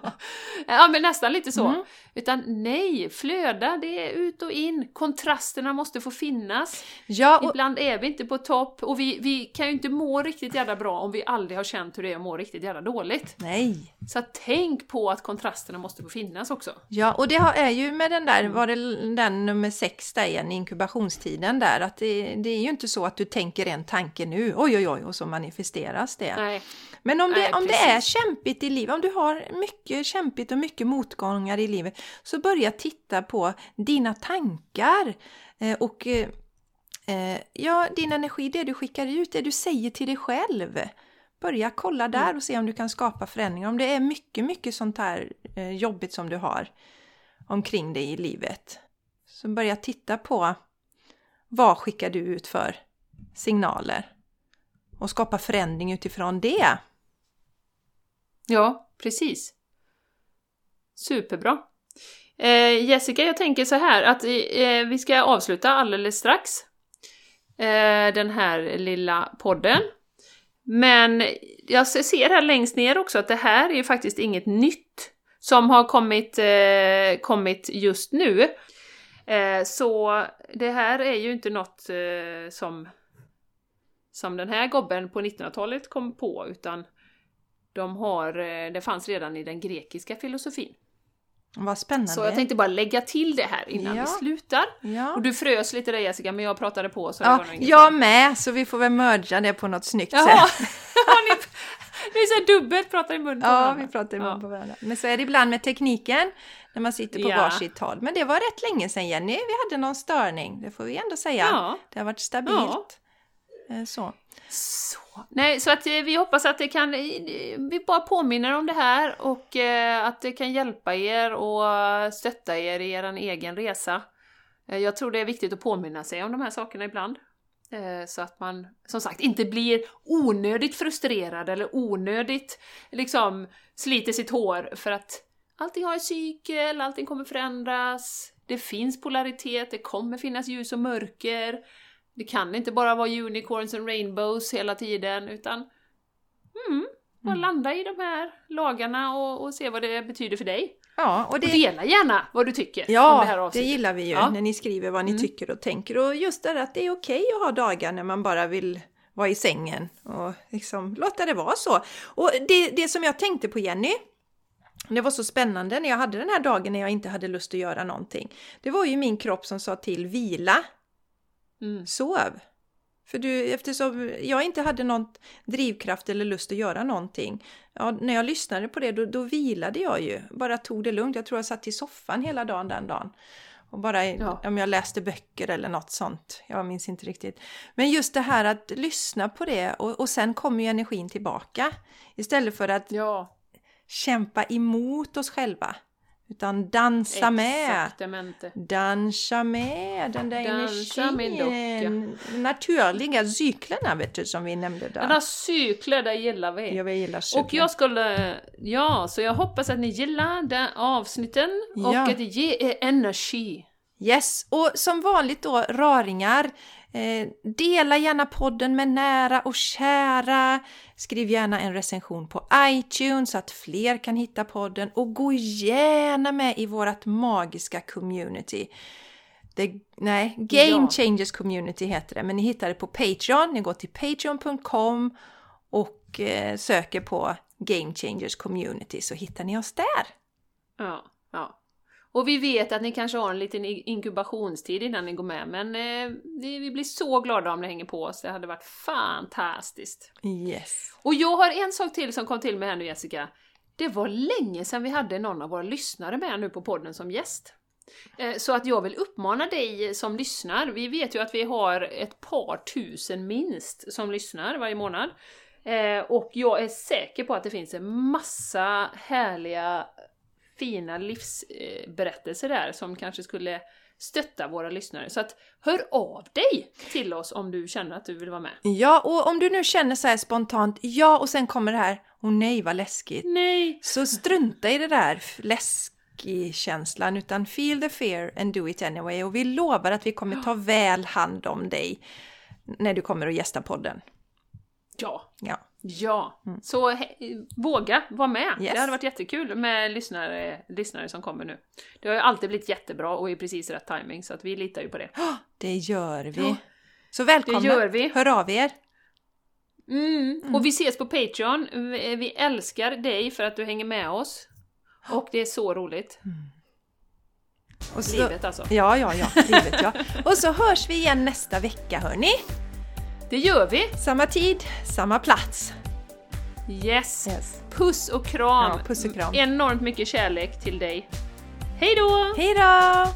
ja men nästan lite så. Mm. Utan nej, flöda, det är ut och in. Kontrasterna måste få finnas. Ja, och, Ibland är vi inte på topp och vi, vi kan ju inte må riktigt jävla bra om vi aldrig har känt hur det är att må riktigt jävla dåligt. nej. Så tänk på att kontrasterna måste få finnas också. Ja, och det är ju med den där, var det den nummer sex där igen, inkubationstiden där, att det, det är ju inte så att du tänker en tanke nu, oj oj oj, och så manifesteras det. Nej. Men om det, Nej, om det är kämpigt i livet, om du har mycket kämpigt och mycket motgångar i livet, så börja titta på dina tankar eh, och eh, eh, ja, din energi, det du skickar ut, det du säger till dig själv. Börja kolla där och se om du kan skapa förändringar. Om det är mycket, mycket sånt här jobbigt som du har omkring dig i livet. Så börja titta på vad skickar du ut för signaler och skapa förändring utifrån det. Ja, precis. Superbra. Eh, Jessica, jag tänker så här att eh, eh vi ska avsluta alldeles strax eh, den här lilla podden. Men jag ser här längst ner också att det här är ju faktiskt inget nytt som har kommit, eh, kommit just nu. Eh, så det här är ju inte något eh, som, som den här gobben på 1900-talet kom på, utan de har, eh, det fanns redan i den grekiska filosofin. Vad spännande. Så jag tänkte bara lägga till det här innan Ja. vi slutar. Ja, Och du frös lite där Jessica, men jag pratade på så det ja var nog inget jag med, så vi får väl merga det på något snyggt Jaha! sätt. Är så dubbelt, pratar i mun på Ja, varandra. vi pratar i mun Ja. på varandra. Men så är det ibland med tekniken, när man sitter på Ja. varsitt håll. Men det var rätt länge sedan Jenny, vi hade någon störning, det får vi ändå säga. Ja. Det har varit stabilt. Eh, Så. Så. Nej, så att eh, vi hoppas att det kan, eh, vi bara påminner om det här och att det kan hjälpa er och stötta er i er egen resa. Jag tror det är viktigt att påminna sig om de här sakerna ibland. Eh, Så att man, som sagt, inte blir onödigt frustrerad eller onödigt liksom sliter sitt hår för att allting har en cykel, allting kommer förändras, det finns polaritet, det kommer finnas ljus och mörker. Det kan inte bara vara unicorns and rainbows hela tiden, utan mm, bara landa i de här lagarna och, och se vad det betyder för dig. Ja, och Och det, dela gärna vad du tycker om det här ja, det avsnittet. gillar vi ju Ja. när ni skriver vad ni Mm. tycker och tänker. Och just det att det är okej att ha dagar när man bara vill vara i sängen och liksom låta det vara så. Och det, det som jag tänkte på Jenny, det var så spännande när jag hade den här dagen när jag inte hade lust att göra någonting. Det var ju min kropp som sa till vila, Mm. sov. För du, eftersom jag inte hade någon drivkraft eller lust att göra någonting. Ja, när jag lyssnade på det då, då vilade jag ju. Bara tog det lugnt. Jag tror jag satt i soffan hela dagen den dagen. Och bara Ja. om jag läste böcker eller något sånt. Jag minns inte riktigt. Men just det här att lyssna på det och, och sen kommer ju energin tillbaka. Istället för att Ja, kämpa emot oss själva. Utan dansa med. exaktamente. Dansa med den där Dansa, energin. De naturliga cyklerna vet du som vi nämnde där. Den här cykler, det gillar vi. Jag gillar cykler. Och jag skulle, ja, så jag hoppas att ni gillar den avsnitten och Ja. att det ger er energi. Yes, och som vanligt då raringar. Eh, dela gärna podden med nära och kära. Skriv gärna en recension på iTunes så att fler kan hitta podden och gå gärna med i vårt magiska community. Det, nej, Game Ja. Changers Community heter det, men ni hittar det på Patreon. Ni går till patreon.com och eh, söker på Game Changers Community så hittar ni oss där. Ja, ja. Och vi vet att ni kanske har en liten inkubationstid innan ni går med, men eh, vi blir så glada om ni hänger på oss. Det hade varit fantastiskt. Yes. Och jag har en sak till som kom till mig här nu Jessica. Det var länge sedan vi hade någon av våra lyssnare med nu på podden som gäst. Eh, Så att jag vill uppmana dig som lyssnar. Vi vet ju att vi har ett par tusen minst som lyssnar varje månad. Eh, Och jag är säker på att det finns en massa härliga, fina livsberättelser där som kanske skulle stötta våra lyssnare. Så att hör av dig till oss om du känner att du vill vara med. Ja, och om du nu känner så här spontant, ja, och sen kommer det här, åh nej vad läskigt. Nej! Så strunta i det där läskig-känslan, utan feel the fear and do it anyway. Och vi lovar att vi kommer ta väl hand om dig när du kommer att gästa podden. Ja, Ja, Ja, så he- våga vara med. Yes. Det hade varit jättekul med lyssnare, lyssnare som kommer nu. Det har ju alltid blivit jättebra och i precis rätt timing så att vi litar ju på det. det gör vi. Ja, Så välkomna! det gör vi. Hör av er! Mm. Och vi ses på Patreon. Vi vi älskar dig för att du hänger med oss. Och det är så roligt. Och så, Livet alltså. Ja, ja, ja, livet ja. Och så hörs vi igen nästa vecka hörni. Det gör vi! Samma tid, samma plats. Yes! Yes. Puss och kram! Ja, puss och kram. Enormt mycket kärlek till dig. Hej då! Hej då!